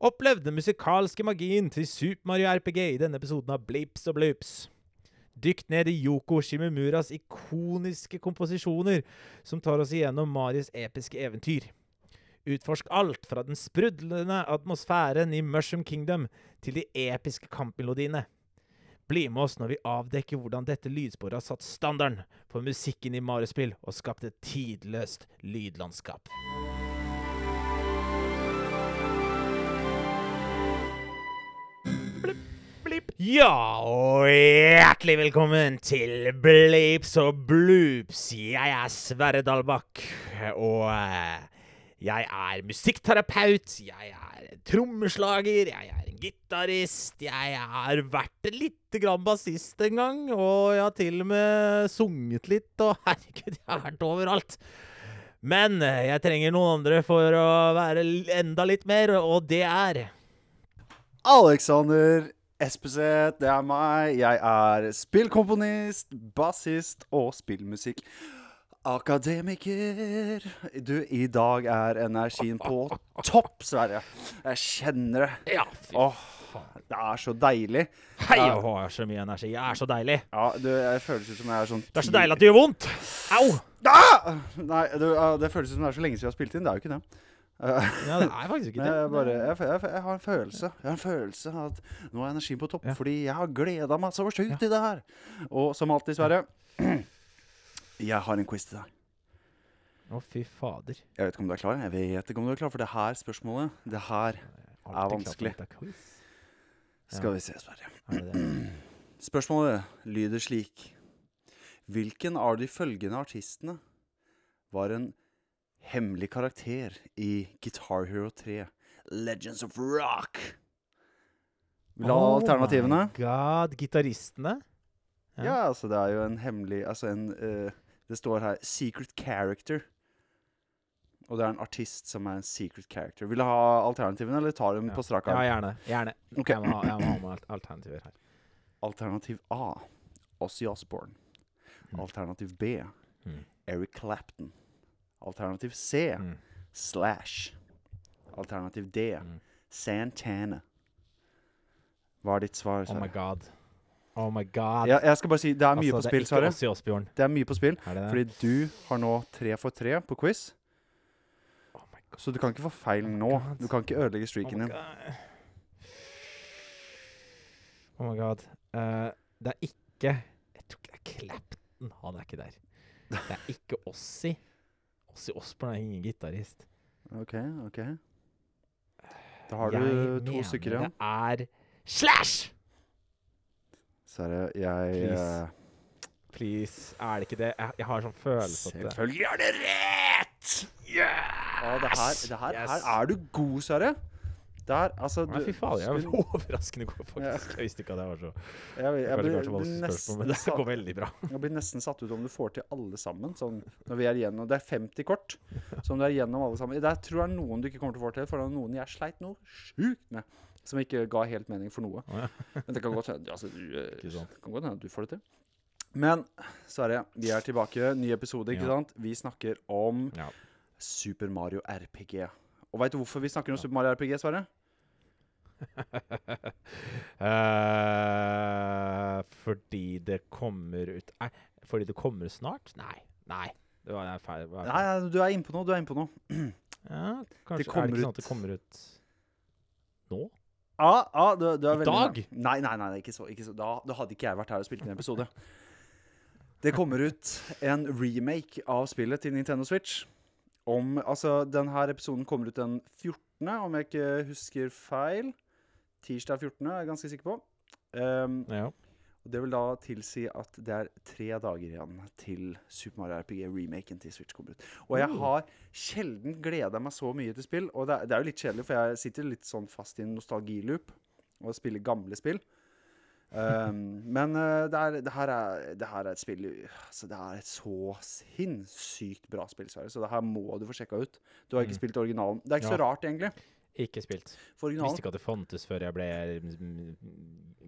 Opplev den musikalske magien til Super Mario RPG i denne episoden av Blips og Bloops. Dykk ned i Yoko Shimimuras ikoniske komposisjoner, som tar oss igjennom Marios episke eventyr. Utforsk alt fra den sprudlende atmosfæren i Mushroom Kingdom til de episke kampmelodiene. Bli med oss når vi avdekker hvordan dette lydsporet har satt standarden for musikken i Mario-spill og skapt et tidløst lydlandskap. Ja, og hjertelig velkommen til Bleeps og Bloops. Jeg er Sverre Dalbakk, og eh, jeg er musikkterapeut, jeg er trommeslager, jeg er gitarist, jeg har vært litt grann bassist en gang, og jeg har til og med sunget litt, og herregud, jeg har vært overalt. Men eh, jeg trenger noen andre for å være enda litt mer, og det er Alexander Espeseth, det er meg. Jeg er spillkomponist, bassist og spillmusikk. Akademiker. Du, i dag er energien på topp, Sverre. Jeg kjenner det. Ja, fy Åh, det er så deilig. Hei, jeg har så mye energi. Jeg er så deilig. Ja, du, jeg føles ut som jeg er sånn Det er så deilig at det gjør vondt. Au! Ah! Nei, du, det føles ut som det er så lenge siden vi har spilt inn. Det er jo ikke det. Ja, det er faktisk ikke det. jeg, bare, jeg, jeg, jeg har en følelse Jeg har en følelse av at nå er energien på topp, Ja. fordi jeg har gleda meg så sjukt i det her. Og som alltid, Sverre, jeg har en quiz til deg. Å, fy fader. Jeg vet ikke om du er klar. Jeg vet ikke om du er klar, for det her spørsmålet Det her er vanskelig. skal vi se, Sverre. Er? Spørsmålet lyder slik Hvilken av de følgende artistene var en hemmelig karakter i Guitar Hero 3 Legends of Rock? Vil ha Oh alternativene? my god, gitaristene? Ja. Ja, altså det er jo en hemmelig Altså en uh, Det står her 'secret character'. Og det er en artist som er en secret character. Vil du ha alternativene, eller tar du dem på strak Ja, gjerne. gjerne. Okay. Jeg, må ha, jeg må ha med alternativer her. Alternativ A Ozzy Osbourne. Mm. Alternativ B Mm. Eric Clapton. Alternativ C Mm. Slash. Alternativ D Mm. Santana. Hva er ditt svar? Oh my god. Oh my god. Ja, jeg skal bare si det er mye Altså, på det spill, Sverre. Det er mye på spill. Det det? Fordi du har nå tre for tre på quiz. Oh my god. Så du kan ikke få feil Oh nå. God. Du kan ikke ødelegge Oh streaken my din. Oh my god. Uh, det er ikke Jeg tror ikke det er Clapton. Han er ikke der. Det er ikke Ossi. Ossi Osbourne er ingen gitarist. OK, OK. Da har Jeg du to mener stykker igjen. Det er Slash! Serr, jeg Please. Uh, Please. Er det ikke det? Jeg, jeg har sånn følelse at Selvfølgelig er det rett! Ja, det her, det her, Yes. her er du god, Sverre. Der, altså Nei, fy faen, jeg er overraskende god, faktisk. Jeg visste ikke at jeg var så Jeg, jeg, Jeg blir, blir, nesten men det går veldig bra. jeg blir nesten satt ut om du får til alle sammen. Sånn, når vi er igjennom Det er 50 kort. som du er igjennom alle sammen Der tror jeg noen du ikke kommer til å få til, for det er noen jeg sleit noe sjukt med. Som ikke ga helt mening for noe. Oh, ja. Men det kan godt hende altså, du, eh, du får det til. Men Sverre, vi er tilbake. Ny episode, ikke Ja. sant? Vi snakker om Ja. Super Mario RPG. Og veit du hvorfor vi snakker om Super Mario RPG, Sverre? uh, fordi det kommer ut Nei, fordi det kommer snart? Nei. Nei. Det var feil. det var feil. Nei, du er inne på noe. Du er inne på noe. Ja, kanskje kommer er det ikke sånn at det kommer ut nå? Ja, ja, du, du er I dag? Nei, nei, nei, ikke så. Ikke så. Da, da hadde ikke jeg vært her og spilt inn episode. Det kommer ut en remake av spillet til Nintendo Switch. Om, altså, Denne episoden kommer ut den 14., om jeg ikke husker feil. Tirsdag 14., er jeg ganske sikker på. Um, Ja. og Det vil da tilsi at det er tre dager igjen til Super Mario RPG remaken til Switch kommer ut. Og jeg har sjelden gleda meg så mye til spill. Og det er, det er jo litt kjedelig, for jeg sitter litt sånn fast i en nostalgiloop og spiller gamle spill. Um, men uh, det, er, det, her er, det her er et spill altså Det er et så sinnssykt bra spill, Sverre, så det her må du få sjekka ut. Du har ikke Mm. spilt originalen. Det er ikke Ja. så rart, egentlig. Ikke spilt. For Visste ikke at det fantes før jeg ble mm,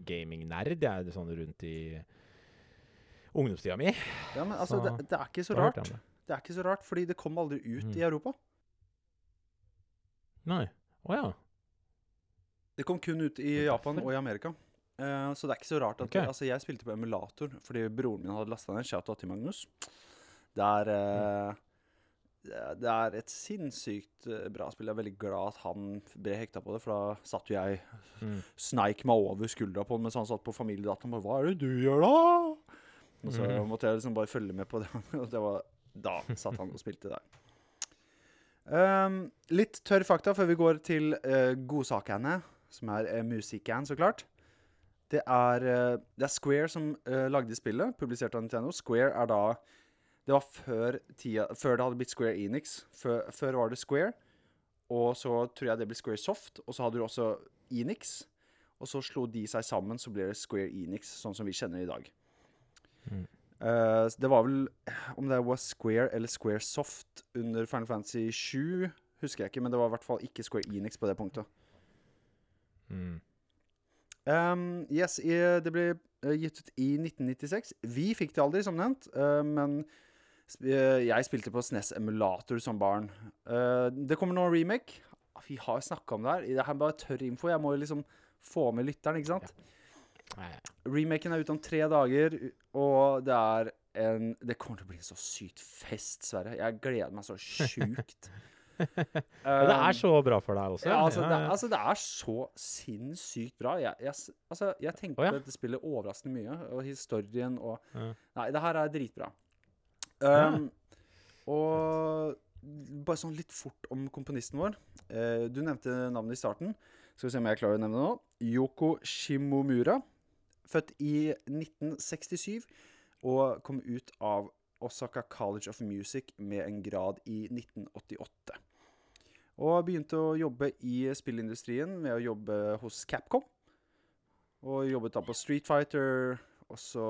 gaming-nerd. Jeg er sånn rundt i ungdomstida mi. ja, men, altså, det, det er ikke så rart. det. Det er ikke så rart, fordi det kom aldri ut Mm. i Europa. Nei. Å ja. Det kom kun ut i Japan og i Amerika. Eh, så det er ikke så rart at okay. Altså, jeg spilte på emulator fordi broren min hadde lasta ned. Shout-out til Magnus. Det er uh, det er- et sinnssykt eh, bra spill. Jeg er veldig glad at han ble hekta på det, for da satt jo jeg Mm. sneik meg over skuldra på han mens han satt på familiedataen. Bare, Hva er det du gjør da? Og så mm. måtte jeg liksom bare følge med på det. Og det var, da satt han og spilte der. Um, litt tørr fakta før vi går til uh, godsakene, som er uh, musikken, så klart. Det er, eh, det er Square som uh, lagde spillet, publisert av Nintendo. Square er da Det var før, tida, før det hadde blitt Square Enix. Før, før var det Square, og så tror jeg det ble Square Soft, og så hadde du også Enix. Og så slo de seg sammen, så ble det Square Enix, sånn som vi kjenner i dag. Mm. Uh, det var vel Om det var Square eller Square Soft under Final Fantasy 7, husker jeg ikke, men det var i hvert fall ikke Square Enix på det punktet. Mm. Um, yes, i, det ble eh, gitt ut i 1996. Vi fikk det aldri, som nevnt, uh, men sp eh, jeg spilte på SNES Emulator som barn. Uh, det kommer nå remake. Ah, Vi har snakka om det her. Det her er bare tørr info. Jeg må jo liksom få med lytteren, ikke sant? Nei, Remaken er ute om tre dager, og det er en Det kommer til å bli en så sykt fest, Sverre. Jeg gleder meg så sjukt. Ja, det er så bra for deg også? Ja, altså, det, altså, det er så sinnssykt bra. Jeg, jeg, altså, jeg tenker oh, ja. på dette spillet overraskende mye, og historien og Ja. Nei, det her er dritbra. Um, og bare sånn litt fort om komponisten vår. Uh, du nevnte navnet i starten. Skal vi se om jeg klarer å nevne det nå. Yoko Shimomura. Født i 1967 og kom ut av Osaka College of Music med en grad i 1988. Og begynte å jobbe i spillindustrien med å jobbe hos Capcom. Og jobbet da på Street Fighter, og så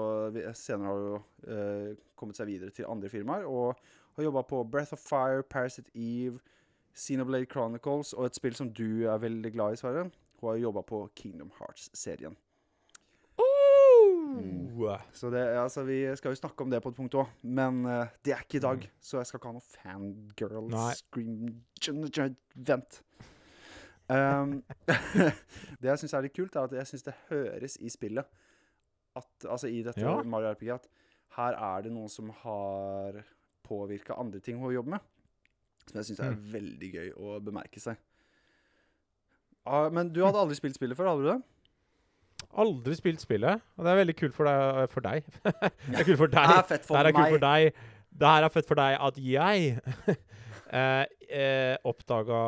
senere har hun uh, kommet seg videre til andre firmaer. Og har jobba på Breath of Fire, Parasite Eve, Xenoblade Chronicles og et spill som du er veldig glad i, Sverre. Hun har jobba på Kingdom Hearts-serien. Uh. Så det, altså, vi skal jo snakke om det på et punkt òg, men uh, det er ikke i dag. Så jeg skal ikke ha noe fangirl Nei. scream Vent. Um, det jeg syns er litt kult, er at jeg syns det høres i spillet at, Altså i dette Ja. Mario RPG at her er det noen som har påvirka andre ting hun jobber med. Som jeg syns er Mm. veldig gøy å bemerke seg. Ah, men du hadde aldri spilt spillet før, hadde du det? Aldri spilt spillet, og det er veldig kult for deg. For deg. det er kult for deg. Det er fett for det er meg. for deg. Det her er fett for deg at jeg eh, eh, oppdaga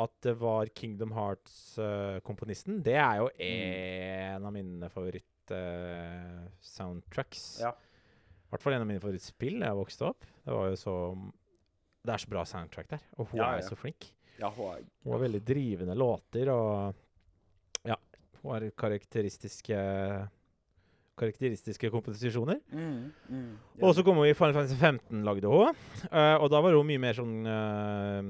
at det var Kingdom Hearts-komponisten. det er jo en av mine favoritt-soundtracks. Ja. I hvert fall en av mine favorittspill da jeg vokste opp. Det var jo så Det er så bra soundtrack der, og hun Ja, er ja. så flink. Ja, hun er Hun har veldig drivende låter, og har karakteristiske karakteristiske komposisjoner. mm, mm, ja. Og så kom hun i Final Fantasy 15, lagde hun. Uh, og da var hun mye mer sånn uh,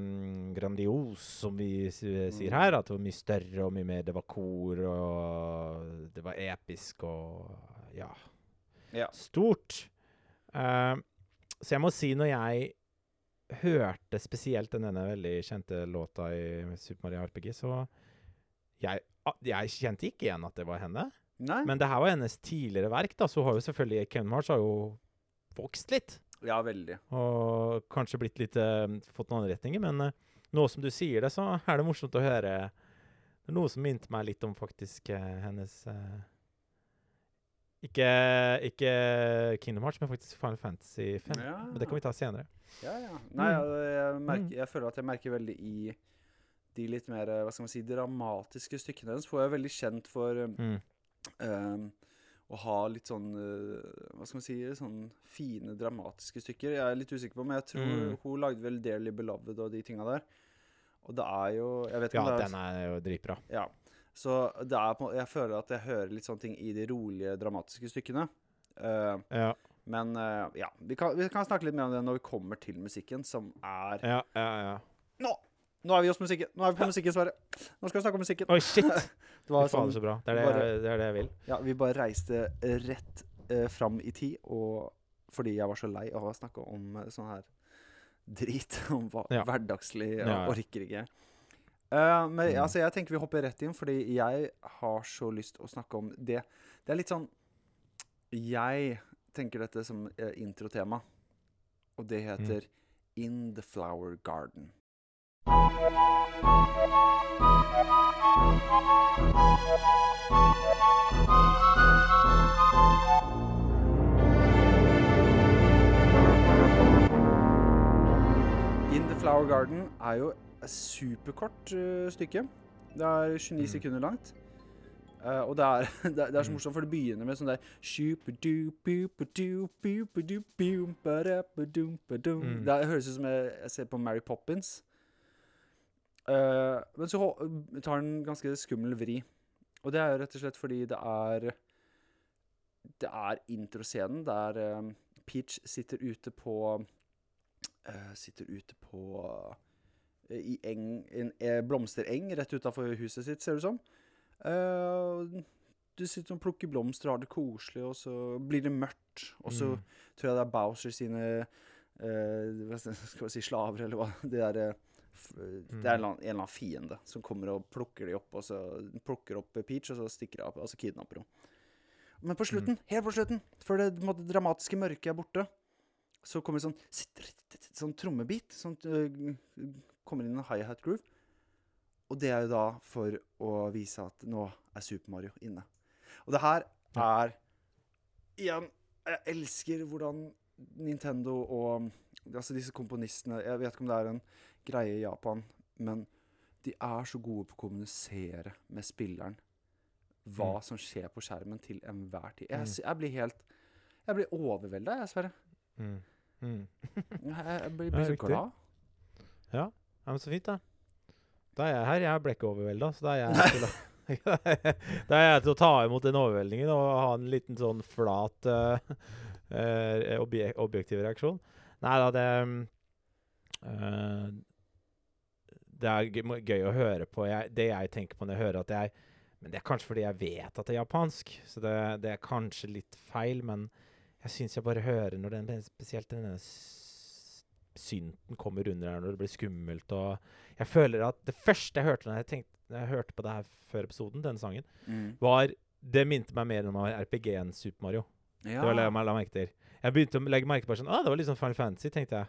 grandios, som vi sier her. At det var mye større og mye mer Det var kor, og det var episk og ja, Ja. stort. Uh, så jeg må si, når jeg hørte spesielt denne veldig kjente låta i Super Mario RPG, så jeg, jeg kjente ikke igjen at det var henne. Nei? Men det her var hennes tidligere verk, da, så hun har jo selvfølgelig Kevin Hearts har jo vokst litt. Ja, veldig. Og kanskje blitt litt eh, fått noen andre retninger, men eh, nå som du sier det, så er det morsomt å høre Det er noe som minte meg litt om faktisk eh, hennes ikke, ikke Kingdom Hearts, men faktisk Final Fantasy 5. Ja. Men det kan vi ta senere. Ja, ja. Nei, Mm. jeg, jeg, merker, Mm. jeg føler at jeg merker veldig i de litt mer eh, hva skal man si, dramatiske stykkene hennes. For jeg er veldig kjent for um, Mm. um, å ha litt sånn eh, Hva skal man si Sånn fine, dramatiske stykker. Jeg er litt usikker på, men jeg tror Mm. hun lagde vel 'Dearly Beloved' og de tinga der. Og det er jo Jeg vet ikke Ja, om det er den er jo dritbra. Ja. Så det er på, jeg føler at jeg hører litt sånne ting i de rolige, dramatiske stykkene. Uh, Ja, men uh, ja, vi kan, vi kan snakke litt mer om det når vi kommer til musikken, som er ja, ja. ja. Nå! Nå er vi hos musikken. Nå er vi på musikken, Sverre. Nå skal vi snakke om musikken. Oi, shit! Det var sånn, så bra. Det er det, bare- det er det jeg vil. ja, vi bare reiste rett eh, fram i tid, og fordi jeg var så lei av å snakke om eh, sånn her drit om hva, Ja. hverdagslig Ja, ja. orker ikke. Uh, men Mm. altså, jeg tenker vi hopper rett inn, fordi jeg har så lyst å snakke om det. Det er litt sånn Jeg tenker dette som uh, introtema, og det heter In the Flower Garden. In the Flower Garden er jo et superkort eh, stykke. Det er 29 Mm. sekunder langt. Uh, og det er, det, er, det er så Mm. morsomt, for det begynner med sånn der. Mm. Det høres ut som jeg, jeg ser på Mary Poppins. Eh, men så tar den en ganske skummel vri. Og det er jo rett og slett fordi det er Det er introscenen der eh, Peach sitter ute på uh, Sitter ute på uh, I eng, en en blomstereng rett utafor huset sitt, ser det ut som. Uh, du sitter og plukker blomster og har det koselig, og så blir det mørkt. Og så Mm. tror jeg det er Bowser sine hva skal vi si slaver, eller hva. Det eh, f- det er en, eller annen, fiende som kommer og plukker de opp, og så plukker opp Peach, og så stikker de og så kidnapper hun. Men på slutten, helt på slutten, før det måtte, dramatiske mørket er borte, så kommer det sånn sånn trommebit. Sånn, kommer inn en hi-hat groove. Og det er jo da for å vise at nå er Super Mario inne. Og det her er Igjen, jeg elsker hvordan Nintendo og altså disse komponistene Jeg vet ikke om det er en greie i Japan, men de er så gode på å kommunisere med spilleren hva Mm. som skjer på skjermen til enhver tid. Jeg, Mm. jeg blir helt Jeg blir overvelda, jeg, Sverre. Mm. Mm. Jeg, blir, blir så glad. Ja, men så fint, da. Da er jeg her. Jeg ble ikke overvelda, så da er jeg til å Da er jeg til å ta imot den overveldingen og ha en liten sånn flat uh, uh, obje objektiv reaksjon. Nei da, det mm, eh, Det er gøy, å høre på. Jeg, det jeg tenker på når jeg hører at jeg Men det er kanskje fordi jeg vet at det er japansk, så det, det er kanskje litt feil, men jeg syns jeg bare hører når den spesielt denne synten kommer under her når det blir skummelt og Jeg føler at det første jeg hørte når jeg, tenkte, når jeg hørte på det her før episoden, denne sangen, Mm. var Det minte meg mer om RPG enn Super Mario. Ja. Det var det jeg la merke til. Jeg begynte å legge merke på sånn, ah, det var litt sånn Final Fantasy, tenkte jeg.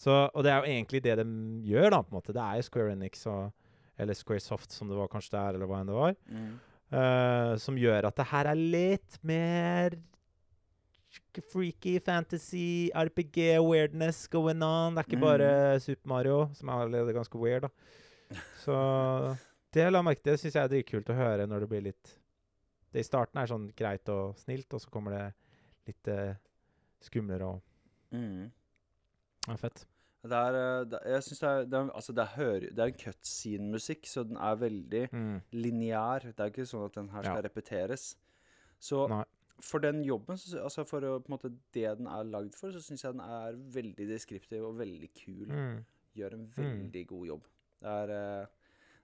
Så, og det er jo egentlig det de gjør, da, på en måte. Det er jo Square Enix og Eller Square Soft, som det var kanskje der, eller hva enn det var. Mm. uh, som gjør at det her er litt mer freaky fantasy, RPG, weirdness going on. Det er ikke Mm. bare Super Mario, som er allerede ganske weird, da. Så det la merke til. Det syns jeg er dritkult å høre når det blir litt Det i starten er sånn greit og snilt, og så kommer det litt uh, skumlere og Mm. Ja, fett. Det er, eh, det, jeg synes det er, det er, altså det er, det er en cutscene-musikk, så den er veldig Mm. lineær. Det er ikke sånn at den her skal Ja. repeteres. Så Nei. for den jobben, så, altså for å, måte, det den er lagd for, så syns jeg den er veldig deskriptiv og veldig kul. Mm. Gjør en veldig god jobb. Det er eh,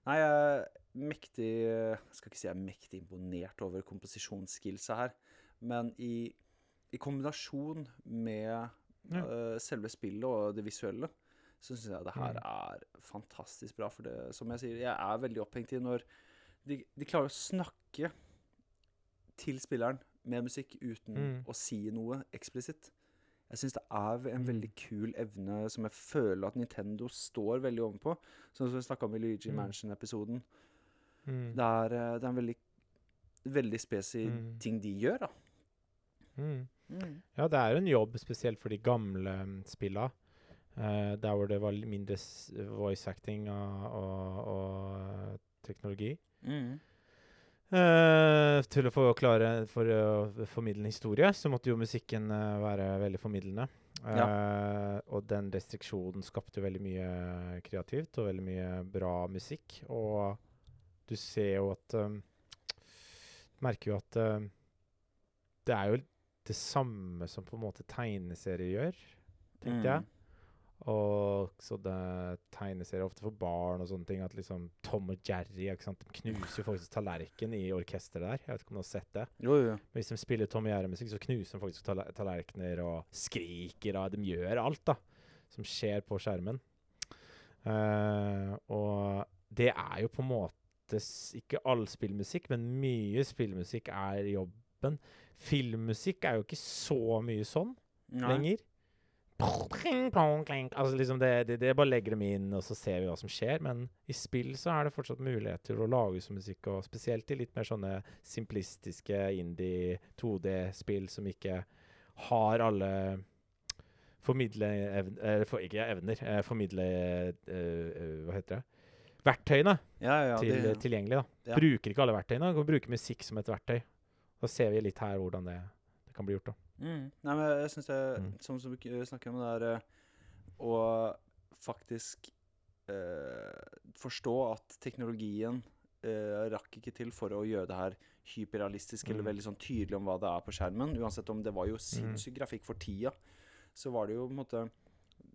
Nei, jeg er mektig Jeg skal ikke si jeg er mektig imponert over komposisjonsskillsa her, men i, i kombinasjon med Ja. eh, selve spillet og det visuelle, så syns jeg det her Mm. er fantastisk bra. For det, som jeg sier, jeg er veldig opphengt i når de, de klarer å snakke til spilleren med musikk uten Mm. å si noe eksplisitt. Jeg syns det er en Mm. veldig kul evne som jeg føler at Nintendo står veldig ovenpå. Sånn som vi snakka om i Luigi Mm. Mansion-episoden. Mm. Det, eh, det er en veldig, veldig spesiell Mm. ting de gjør, da. Mm. Ja, det er en jobb spesielt for de gamle mm, spilla. Uh, der hvor det var mindre voice acting og, og, og teknologi. Mm. Uh, til å få klare For å formidle en historie, så måtte jo musikken uh, være veldig formidlende. Eh, og den restriksjonen skapte jo veldig mye kreativt og veldig mye bra musikk. Og du ser jo at um, Merker jo at det er jo det samme som på en måte tegneserier gjør, tenkte jeg. Mm. Og så det tegneserier ofte for barn og sånne ting. At liksom Tom og Jerry ikke sant? De knuser jo faktisk tallerken i orkesteret der. Jeg vet ikke om du har sett det. Jo, jo. Hvis de spiller Tom og Jerry-musikk, så knuser de faktisk taller tallerkener og skriker. Og de gjør alt da som skjer på skjermen. Uh, og det er jo på en måte ikke all spillmusikk, men mye spillmusikk er jobben. Filmmusikk er jo ikke så mye sånn Nei. lenger. Altså liksom det, det, det bare legger dem inn, og så ser vi hva som skjer. Men i spill så er det fortsatt mulighet til å lage sånn musikk, og spesielt i litt mer sånne simplistiske indie 2D-spill som ikke har alle formidle evner for, Ikke evner, eh, formidle eh, eh, Hva heter det? Verktøyene Ja, ja, til, det, tilgjengelig. da. ja. Bruker ikke alle verktøyene. Kan bruke musikk som et verktøy. Da ser vi litt her hvordan det, det kan bli gjort. da. Mm. Nei, men jeg syns det Mm. Som som vi snakker om, det er eh, å faktisk eh, forstå at teknologien eh, rakk ikke til for å gjøre det her hyperrealistisk eller Mm. veldig sånn tydelig om hva det er på skjermen. Uansett om det var jo sinnssyk grafikk for tida, så var det jo på en måte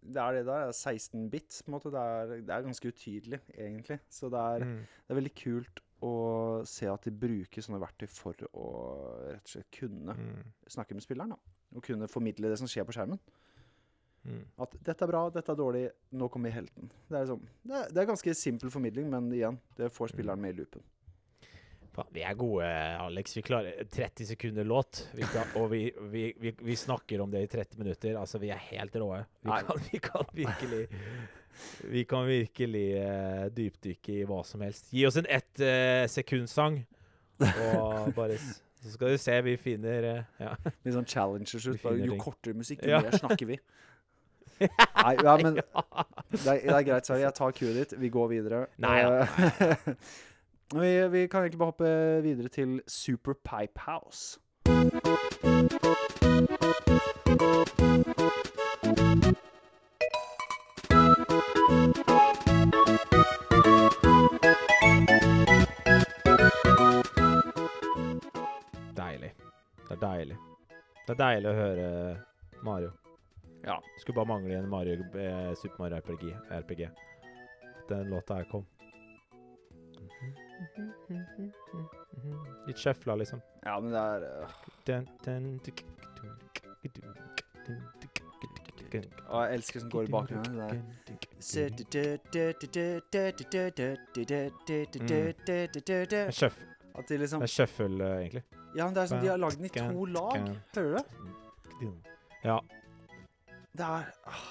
Det er det der, 16 bit. på en måte, Det er, det er ganske utydelig, egentlig. Så det er, Mm. det er veldig kult å se at de bruker sånne verktøy for å rett og slett kunne Mm. snakke med spilleren. da Og kunne formidle det som skjer på skjermen. Mm. At 'dette er bra, dette er dårlig, nå kommer helten'. Det er, liksom, det er, det er ganske simpel formidling, men igjen, det får spilleren med i loopen. Vi er gode, Alex. Vi klarer 30 sekunder låt, vi kan, og vi, vi, vi, vi snakker om det i 30 minutter. Altså, vi er helt råe. Vi kan, vi kan virkelig Vi kan virkelig uh, dypdykke i hva som helst. Gi oss en ett uh, sekundsang, og bare Så skal du se, vi finner uh, Ja. Litt sånn challenger slutt. Bare, jo kortere musikk, jo Ja. mer snakker vi. Nei, ja, men det er, det er greit, Sverre. Jeg tar kuet ditt. Vi går videre. Nei Eh, vi, vi kan egentlig bare hoppe videre til Super Pipe House. Deilig. Det er deilig. Det er deilig å høre Mario. Ja. Skulle bare mangle en Mario, eh, Super Mario RPG. RPG. Den låta her kom. Litt sjefla, liksom. Ja, men det er øh, Å, jeg elsker som går i bakgrunnen. Det der. Mm. Det At de liksom en sjøffel, eh, egentlig. Ja, men det er sånn de har lagd den i to lag. Hører du? det? Ja. Det er ah,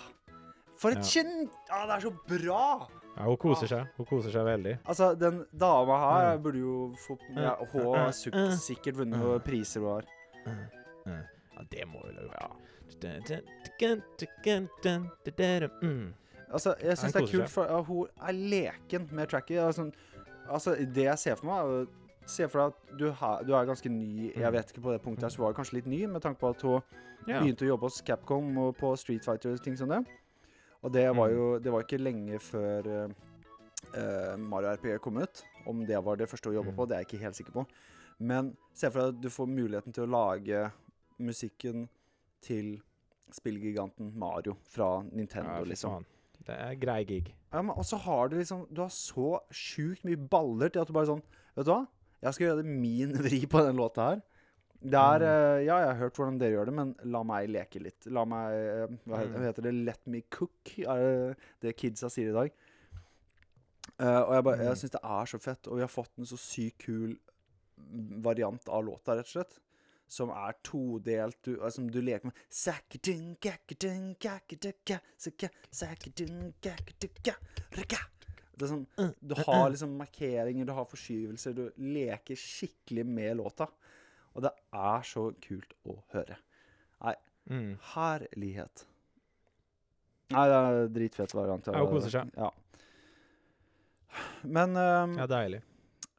For et Ja. kjenn... Ah, det er så bra! ja. Hun koser seg. Hun koser seg veldig. Altså, den dama her Mm. burde jo få ja, Mm, Hun mm, har mm, sikkert vunnet noen priser hun har. Ja, det må hun ha gjort. Altså, jeg syns det er kult, for uh, hun er leken med tracket. Altså, altså, det jeg ser for meg, er se for deg at du, ha, du er ganske ny Jeg Mm. vet ikke, på det punktet her så var du kanskje litt ny, med tanke på at hun Ja. begynte å jobbe hos Capcom og på Street Fighter og ting som det. Og det var Mm. jo det var ikke lenge før eh, Mario RPG kom ut. Om det var det første hun jobba Mm. på, det er jeg ikke helt sikker på. Men se for deg at du får muligheten til å lage musikken til spillgiganten Mario fra Nintendo, Ja, liksom. Det er grei gig. Ja, men også har du liksom Du har så sjukt mye baller til at du bare sånn Vet du hva? Jeg skal gjøre det min vri på den låta her. Det er eh, Ja, jeg har hørt hvordan dere gjør det, men la meg leke litt. La meg uh, Hva he- heter det? Let me cook, er det det kidsa sier i dag. Uh, og jeg, bare, jeg Mm. syns det er så fett, og vi har fått en så sykt kul variant av låta, rett og slett. Som er todelt. Du, altså, som du leker med Sakkerdun, kakkerdun, kakadukka, saka, sakadun, kakadukka, raka. Det er sånn, du har liksom markeringer, du har forskyvelser. Du leker skikkelig med låta. Og det er så kult å høre. Mm. Herlighet. Nei, det er dritfett variant. Ja, hun koser seg. Ja. Men um, Ja, deilig.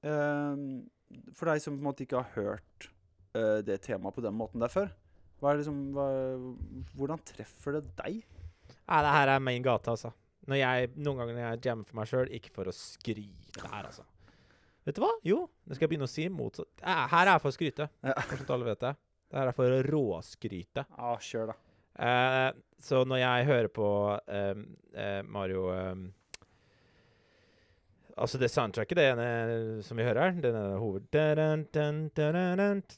Um, for deg som på en måte ikke har hørt uh, det temaet på den måten der før, liksom, hva, hvordan treffer det deg? Nei, det her er main gate, altså. Når jeg, noen ganger når jeg jammer for meg sjøl, ikke for å skryte her, altså. Vet du hva? Jo, det skal jeg begynne å si motsatt. Her er for å skryte. Ja. Sånn alle vet det. Det her er for å råskryte. Ja, kjør, da. Eh, så når jeg hører på eh, eh, Mario eh, Altså det soundtracket, det ene som vi hører her, den ene hoved...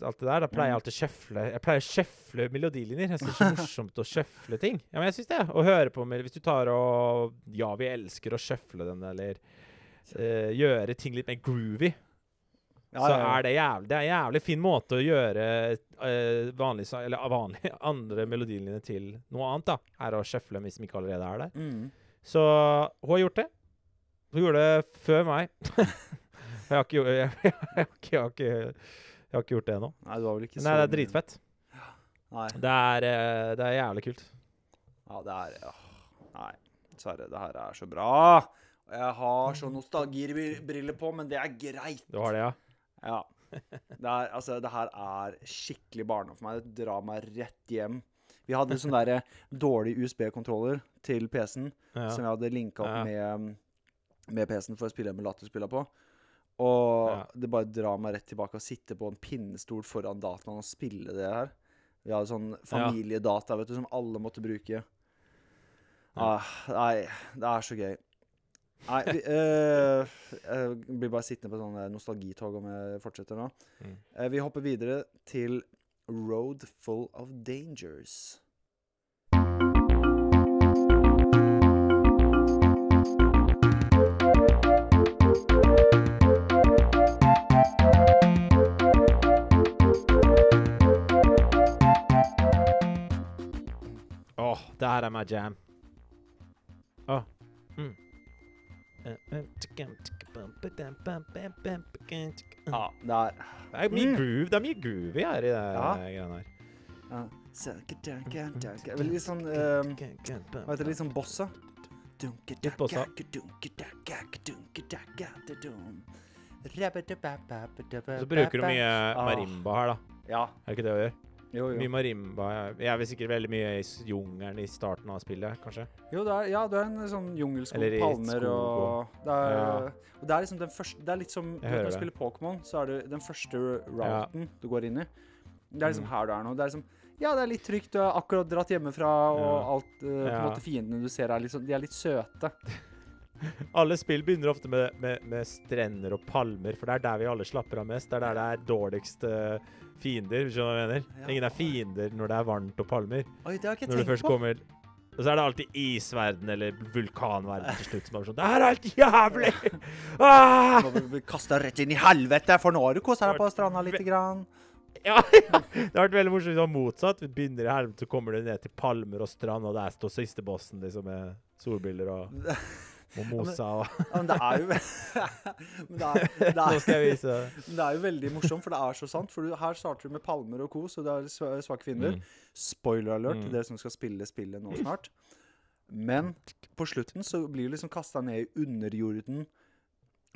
Alt det der. Da pleier jeg alltid å sjøfle Jeg pleier å sjøfle melodilinjer. Jeg syns det er morsomt å sjøfle ting. Ja, men jeg syns det. Å høre på med, Hvis du tar og Ja, vi elsker å sjøfle den, eller uh, gjøre ting litt mer groovy, Ja, så er det jævlig Det er en jævlig fin måte å gjøre uh, vanlig, eller, uh, vanlig, andre melodilinjer til noe annet, da. Er å shuffle hvis de ikke allerede er der. Mm. Så hun har gjort det. Hun gjorde det før meg. jeg, har ikke, jeg, jeg, har ikke, jeg, har ikke, jeg har ikke gjort det ennå. Nei, du har vel ikke Nei, det er dritfett. Nei. Det er, eh, det er jævlig kult. Ja, det er åh, Nei, dessverre. Det her er så bra. Og Jeg har så nostalgibriller på, men det er greit. Du har det, ja? Ja. Det, er, altså, det her er skikkelig barndom for meg. Det drar meg rett hjem. Vi hadde sånn der dårlig USB-kontroller til PC-en ja. som jeg hadde linka opp Ja. med, med PC-en for å spille emulatorspillene på. Og Ja. det bare drar meg rett tilbake å sitte på en pinnestol foran dataen og spille det her. Vi hadde sånn familiedata vet du, som alle måtte bruke. Ah, nei, det er så gøy. Nei, vi, eh, jeg blir bare sittende på sånn der nostalgitog om jeg fortsetter nå. Mm. Eh, vi hopper videre til Road Full of Dangers. Det her er my jam. Oh. Mm. Ja, det er Det er mye Mm. groove. Det er mye groovy her i det Ja. greiene her. ja. Veldig sånn eh, Hva heter det? Litt sånn bossa? Litt bossa. Så bruker du mye marimba her, da. Ja. Er det ikke det hun gjør? Jo, Mye marimba. Jeg er vel sikkert veldig mye i jungelen i starten av spillet, kanskje. jo det er, ja, det er en sånn jungelskog, Eller i palmer skog og det er, Ja. og det er liksom den første Det er litt som vet, Når du spiller Pokémon, så er det den første routen du går inn i. Det er liksom Mm. her du er nå. Det er liksom Ja, det er litt trygt. Du har akkurat dratt hjemmefra, og alt uh, på en måte Fiendene du ser, er litt sånn De er litt søte. Alle spill begynner ofte med, med, med strender og palmer, for det er der vi alle slapper av mest. Det er der det er dårligst uh, fiender, hvis du skjønner hva jeg mener. Ja. Ingen er fiender når det er varmt og palmer. Oi, det har jeg ikke Når du tenkt først på. kommer Og så er det alltid isverden eller vulkanverden til slutt som er sånn Det her er helt jævlig! Ah! Nå blir vi kasta rett inn i helvete, for nå har du kosa deg på stranda lite grann. Ja, ja. Det har vært veldig morsomt hvis det var motsatt. Vi begynner i helvete, så kommer du ned til palmer og strand, og der står siste bossen liksom, med solbriller og, og mosa og Ja, men det er jo det er, det Nå er, skal jeg vise men det er jo veldig morsomt, for det er så sant. For du, her starter du med palmer og kos, og det er sv- svake fiender. Mm. Spoiler alert Mm. dere som skal spille spillet nå snart. Men på slutten så blir du liksom kasta ned i underjorden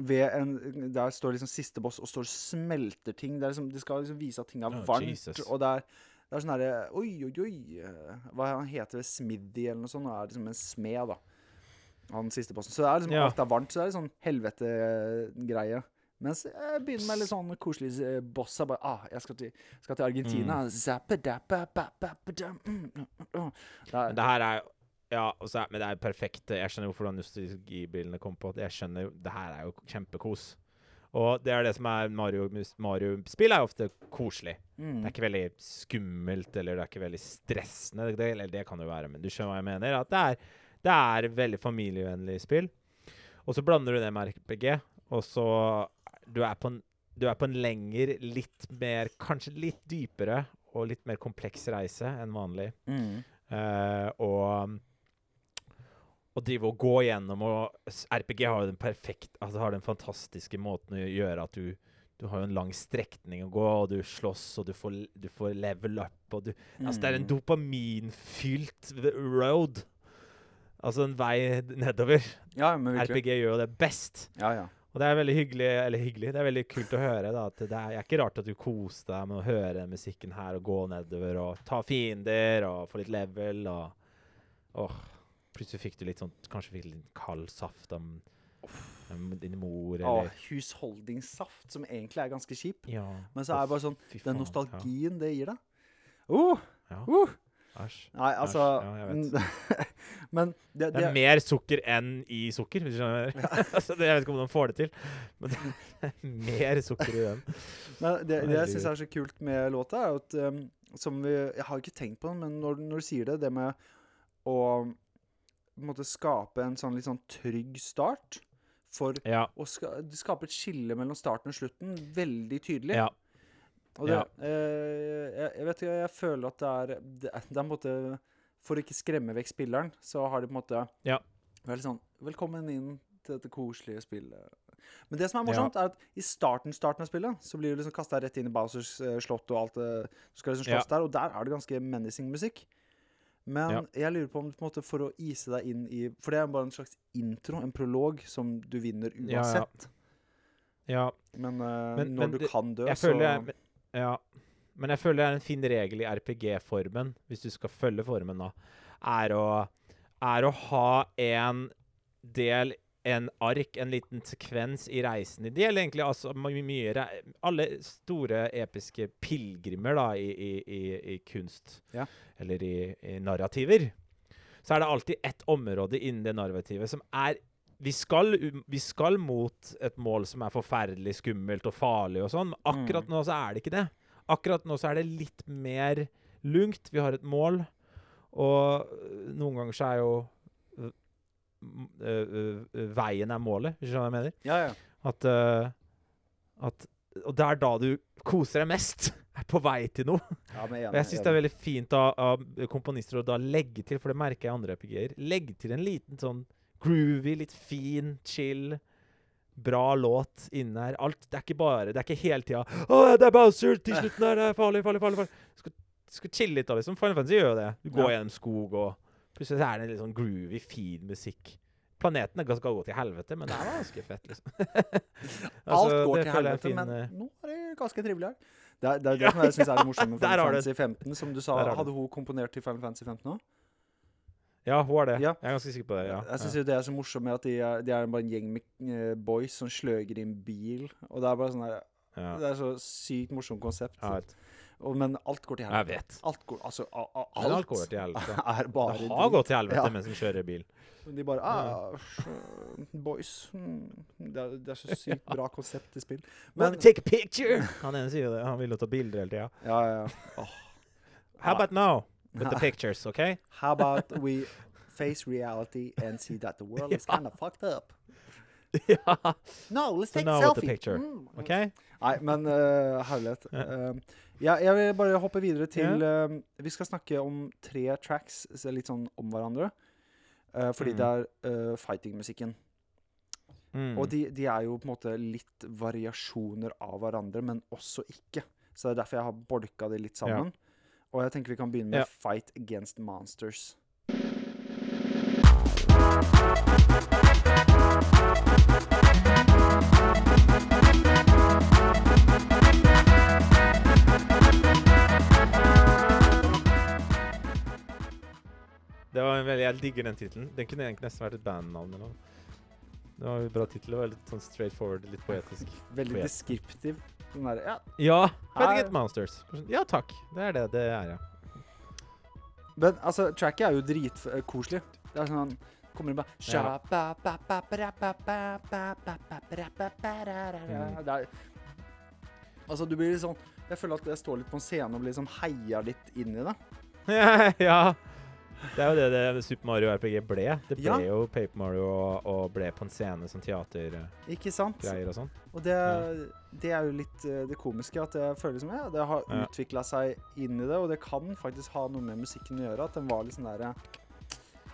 ved en Der står liksom siste boss og står smelter ting. Det, liksom, de skal liksom vise at ting er Oh, varmt. Jesus. Og det er, det er sånn herre Oi, oi, oi. Hva heter det? Smithy eller noe sånt? Og er liksom en smed, da. Han siste bossen. Så det er liksom Ja. alt er varmt. Så det er litt sånn helvete-greie. Mens jeg begynner med litt sånn koselig eh, boss. Jeg bare ah, jeg skal til, skal til Argentina. Mm, mm, mm. Det er- Men det her er Ja, er, men det er perfekt. Jeg skjønner jo hvordan nostalgibrillene kom på. Jeg skjønner jo Det her er jo kjempekos. Og det er det som er Mario Mario-spill er jo ofte koselig. Det mm. er ikke veldig skummelt, eller det er ikke veldig stressende. Det, eller det kan det jo være, men du skjønner hva jeg mener. At det er, det er veldig familievennlig spill. Og så blander du det med RPG, og så Du er på en, du er på en lengre, litt mer Kanskje litt dypere og litt mer kompleks reise enn vanlig. Mm. Uh, og å drive og gå gjennom og RPG har jo den perfekt Altså har den fantastiske måten å gjøre at du du har jo en lang strekning å gå, og du slåss, og du får, du får level up, og du Altså, det er en Mm. dopaminfylt road. Altså en vei nedover. Ja, men. RPG gjør jo det best. Ja, ja. Og det er veldig hyggelig, eller hyggelig, det er veldig kult å høre. da, at Det er, er ikke rart at du koser deg med å høre musikken her og gå nedover og ta fiender og få litt level og Åh. Plutselig fikk du litt sånn Kanskje fikk litt kald saft om, om din mor, eller Åh, husholdningssaft, som egentlig er ganske kjip. Ja. Men så er det bare sånn Den nostalgien nostalgien det gir deg. Uh, Ja. uh. Ja. Æsj. Nei, altså ja, jeg Men det, Det er mer sukker enn i sukker, hvis du skjønner. altså, det, jeg vet ikke om de får det til, men det er mer sukker i den. Men det, det jeg syns er så kult med låta, er at um, som vi Jeg har ikke tenkt på den, men når, når du sier det, det med å på en måte skape en sånn litt sånn trygg start for Ja. å ska skape et skille mellom starten og slutten veldig tydelig. Ja. Og det, Ja. eh, jeg, jeg vet ikke, jeg føler at det er det, det er en måte For å ikke skremme vekk spilleren, så har de på en måte Ja. Veldig sånn Velkommen inn til dette koselige spillet. Men det som er Ja. morsomt, er at i starten starten av spillet så blir du liksom kasta rett inn i Bowsers eh, slott og alt det Du skal liksom slåss der, og der er det ganske menacing musikk. Men Ja. jeg lurer på om på en måte for å ise deg inn i For det er bare en slags intro, en prolog, som du vinner Ja, ja. uansett. ja. Men, uh, Men- når men du kan dø, Jeg så føler jeg, ja. Men jeg føler det er en fin regel i RPG-formen, hvis du skal følge formen, da, er å, er å ha en del en ark, en liten sekvens i reisen. Det gjelder egentlig altså my- mye Alle store episke pilegrimer da, i, i, i, i kunst, Ja. eller i, i narrativer, så er det alltid ett område innen det narrativet som er vi skal, vi skal mot et mål som er forferdelig skummelt og farlig og sånn, men akkurat Mm. nå så er det ikke det. Akkurat nå så er det litt mer lungt. Vi har et mål, og øh, noen ganger så er jo øh, øh, veien er målet, hvis du skjønner hva jeg mener? Ja, ja. At, øh, at Og det er da du koser deg mest. Er på vei til noe. ja men Og jeg syns det er veldig fint av, komponister å da legge til, for det merker jeg i andre RPG-er, legge til en liten sånn groovy, litt fin, chill, bra låt inne her. Alt, det er ikke bare Det er ikke hele tida 'Å, det er Bowser til slutten her! det er farlig, farlig, farlig'. farlig. Du skal, skal chille litt da, liksom. Final Fantasy gjør jo det. Du går Ja. gjennom skog, og plutselig så er det litt sånn groovy, fin musikk. Planeten er ganske gå til helvete, men det er ganske fett, liksom. Alt Altså, går det til helvete, fin, men eh, nå er det ganske trivelig her. Det er det, er det som jeg syns er det morsomme med Final Fantasy 15. Som du sa, hadde hun komponert til Final Fantasy 15 òg? Ja, hun er det. Ja. Jeg er ganske sikker på det. ja. Jeg syns jo det er så morsomt med at de er, de er bare en gjeng med eh, boys som sløger i en bil. Og det er bare sånn her ja. Det er så sykt morsomt konsept. ja. Og, men alt går til helvete. Jeg vet. Alt går Altså, a, a, alt alt går til helvete. Det har gått til helvete Ja. mens de kjører bil. De bare ah, Boys. Hmm. Det, er, det er så sykt bra konsept i spill. Men Men take a picture! Han ene sier jo det. Han vil jo ta bilder hele tida. Ja, ja. ja. How about now? With the pictures, okay? How about we face reality and see that the world is kind of fucked up? ja. No, let's So take with the selfie. picture. Mm. okay? Nei, men uh, herlighet. Uh, ja, jeg vil bare hoppe videre til uh, Vi skal snakke om tre tracks så litt sånn om hverandre. Uh, fordi Mm. det er uh, fighting-musikken. Mm. Og de, de er jo på en måte litt variasjoner av hverandre, men også ikke. Så det er derfor jeg har bolka det litt sammen. Og jeg tenker vi kan begynne med Ja. Fight Against Monsters. Det var en veldig, Jeg digger den tittelen. Den kunne egentlig nesten vært et bandnavn. eller noe. Det var en bra tittel. Litt sånn straight forward, litt poetisk. Veldig Vet. deskriptiv. Den der, ja. Ja! Fighting Monsters. Ja takk. Det er det det er, ja. Men altså, tracket er jo dritkoselig. Det er sånn han Kommer inn bare Ja. Det er Altså, du blir litt sånn Jeg føler at jeg står litt på en scene og blir liksom heia litt inn i det. ja. Det er jo det, det Super Mario RPG ble. Det ble Ja. jo Paper Mario og, og ble på en scene som teatergreier og sånn. Og det, det er jo litt eh, det komiske, at jeg føler som jeg, det har Ja. utvikla seg inn i det, og det kan faktisk ha noe med musikken å gjøre. At den var litt sånn derre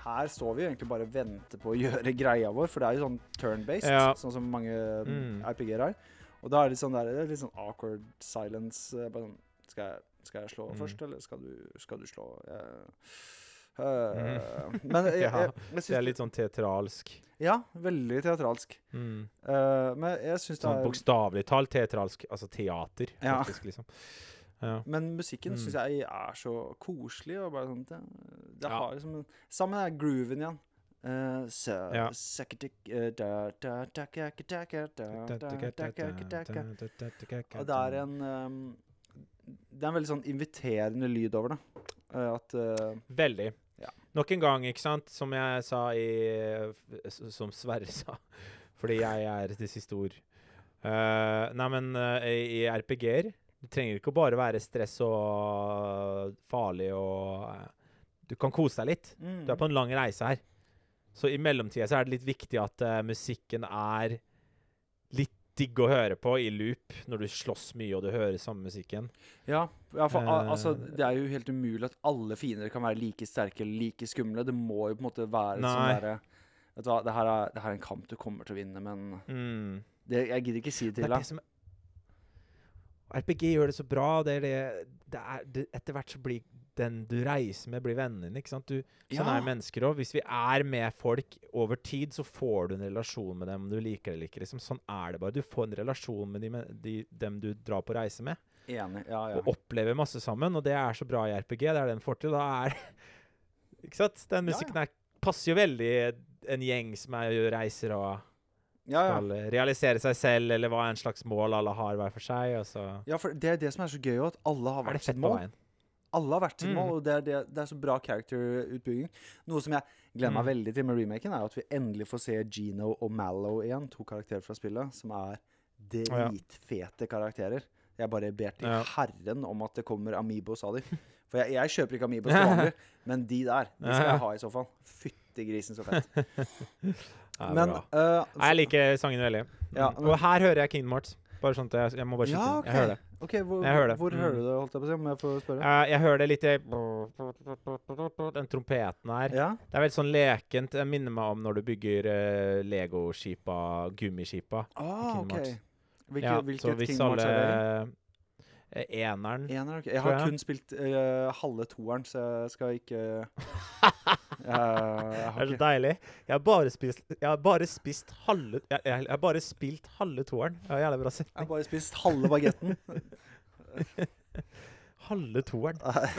Her står vi egentlig bare og venter på å gjøre greia vår, for det er jo sånn turn-based, Ja. sånn som mange Mm. RPG-er har. Og da er det litt sånn der, det er litt sånn awkward silence. eh, sånn Skal jeg, skal jeg slå Mm. først, eller skal du, skal du slå? Jeg, øh, Men jeg, Ja, jeg, jeg Det er litt sånn teatralsk. Ja, veldig teatralsk. Mm. Uh, men jeg syns det Sånn er bokstavelig talt teatralsk. Altså teater, Ja. faktisk, liksom. Ja. Men musikken Mm. syns jeg er så koselig. Og bare sånn, det, det Ja. har liksom en, Sammen er grooven igjen. Uh, Ja. eh. Og det er en um, Det er en veldig sånn inviterende lyd over det. Uh, at uh, Veldig. Nok en gang, ikke sant, som jeg sa i Som Sverre sa, fordi jeg er det siste ord. Uh, nei, men uh, i, i RPG-er Det trenger ikke å bare være stress og farlig og uh, Du kan kose deg litt. mm, Du er på en lang reise her. Så i mellomtida så er det litt viktig at musikken er digg å høre på i loop når du slåss mye og du hører samme musikken. Ja, ja for al- Eh, altså, det er jo helt umulig at alle fiender kan være like sterke eller like skumle. Det må jo på en måte være sånn derre Vet du hva, det her, er, det her er en kamp du kommer til å vinne, men Mm. det, jeg gidder ikke si det til deg. RPG gjør det så bra. Det er det, det er, etter hvert så blir den du reiser med, blir vennen din. ikke sant? Du, sånn Ja. er mennesker òg. Hvis vi er med folk over tid, så får du en relasjon med dem om du liker det eller ikke. Liksom. Sånn er det bare. Du får en relasjon med de, de, dem du drar på reise med, Enig. Ja, ja. og opplever masse sammen. Og det er så bra i RPG. Det er den får til. Da er Ikke sant? Den musikken her passer jo veldig en gjeng som er, reiser og ja, ja. skal realisere seg selv, eller hva er en slags mål alle har hver for seg. Ja, for det er det som er så gøy, at alle har vært hvert sitt mål. Alle har hvert sitt Mm. mål, og det er, det, det er så bra character-utbygging. Noe som jeg gleder meg Mm. veldig til med remaken, er at vi endelig får se Gino og Mallow igjen. To karakterer fra spillet som er dritfete karakterer. Jeg bare ber til Ja. herren om at det kommer Amiibos av dem. For jeg, jeg kjøper ikke Amiibos til vanlig, men de der, de skal jeg ha i så fall. Fytti grisen, så fett. Ja, Men uh, Nei, Jeg liker sangen veldig. Ja, Mm. men- Og her hører jeg Kingdom Hearts. Bare sånn at jeg, jeg må bare skyte Ja, okay. Jeg hører det. Okay, hvor, Jeg hører det. hvor Mm. hører du det, holdt jeg på å si, om jeg får spørre? Uh, jeg hører det litt i Den trompeten her. Ja? Det er veldig sånn lekent. Jeg minner meg om når du bygger uh, Lego-skipa, gummiskipa. Ah, Kingdom OK. Hvilke, Ja, så hvilket Kingdom Hearts er det? eh, Eneren. okay. Jeg har jeg. kun spilt uh, halve toeren, så jeg skal ikke Det er så deilig. Jeg har bare spist Jeg har bare spist halve Jeg, jeg, jeg har bare spilt halve toeren. Det var jævlig bra Jeg har bare spist halve bagetten. Halve toeren. Ah,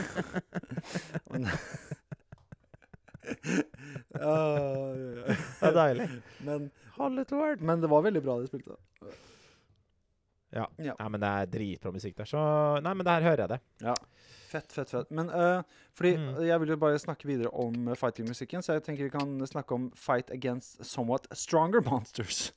Det er deilig. men, Halve toeren. men det var veldig bra de spilte. Ja. Ja. Nei, men det er dritbra musikk der, så Nei, men der hører jeg det. Ja. Fett, fett, fett. Men uh, fordi Mm. jeg vil jo bare snakke videre om fighting-musikken, så jeg tenker vi kan snakke om Fight Against Somewhat Stronger Monsters.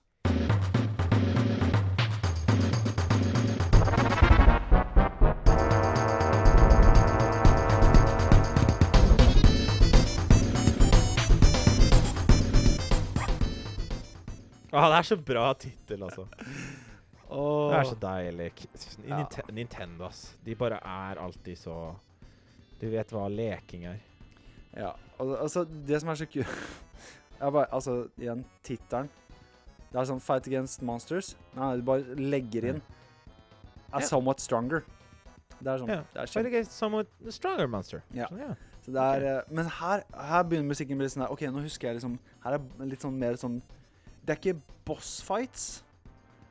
Ah, det er så bra tittel, altså. Åh. Det er så deilig. K- Ja. Nintendo, ass. De bare er alltid så Du vet hva leking er. Ja, al altså Det som er så kult Altså, igjen, tittelen. Det er sånn Fight Against Monsters. Nei, du bare legger inn As yeah. Somewhat Stronger. Det er sånn Yeah. det er Fight against Somewhat stronger monster. Ja. Så, ja. så det er, okay. Men her, her begynner musikken å bli sånn der OK, nå husker jeg liksom Her er litt sånn mer sånn Det er ikke boss fights,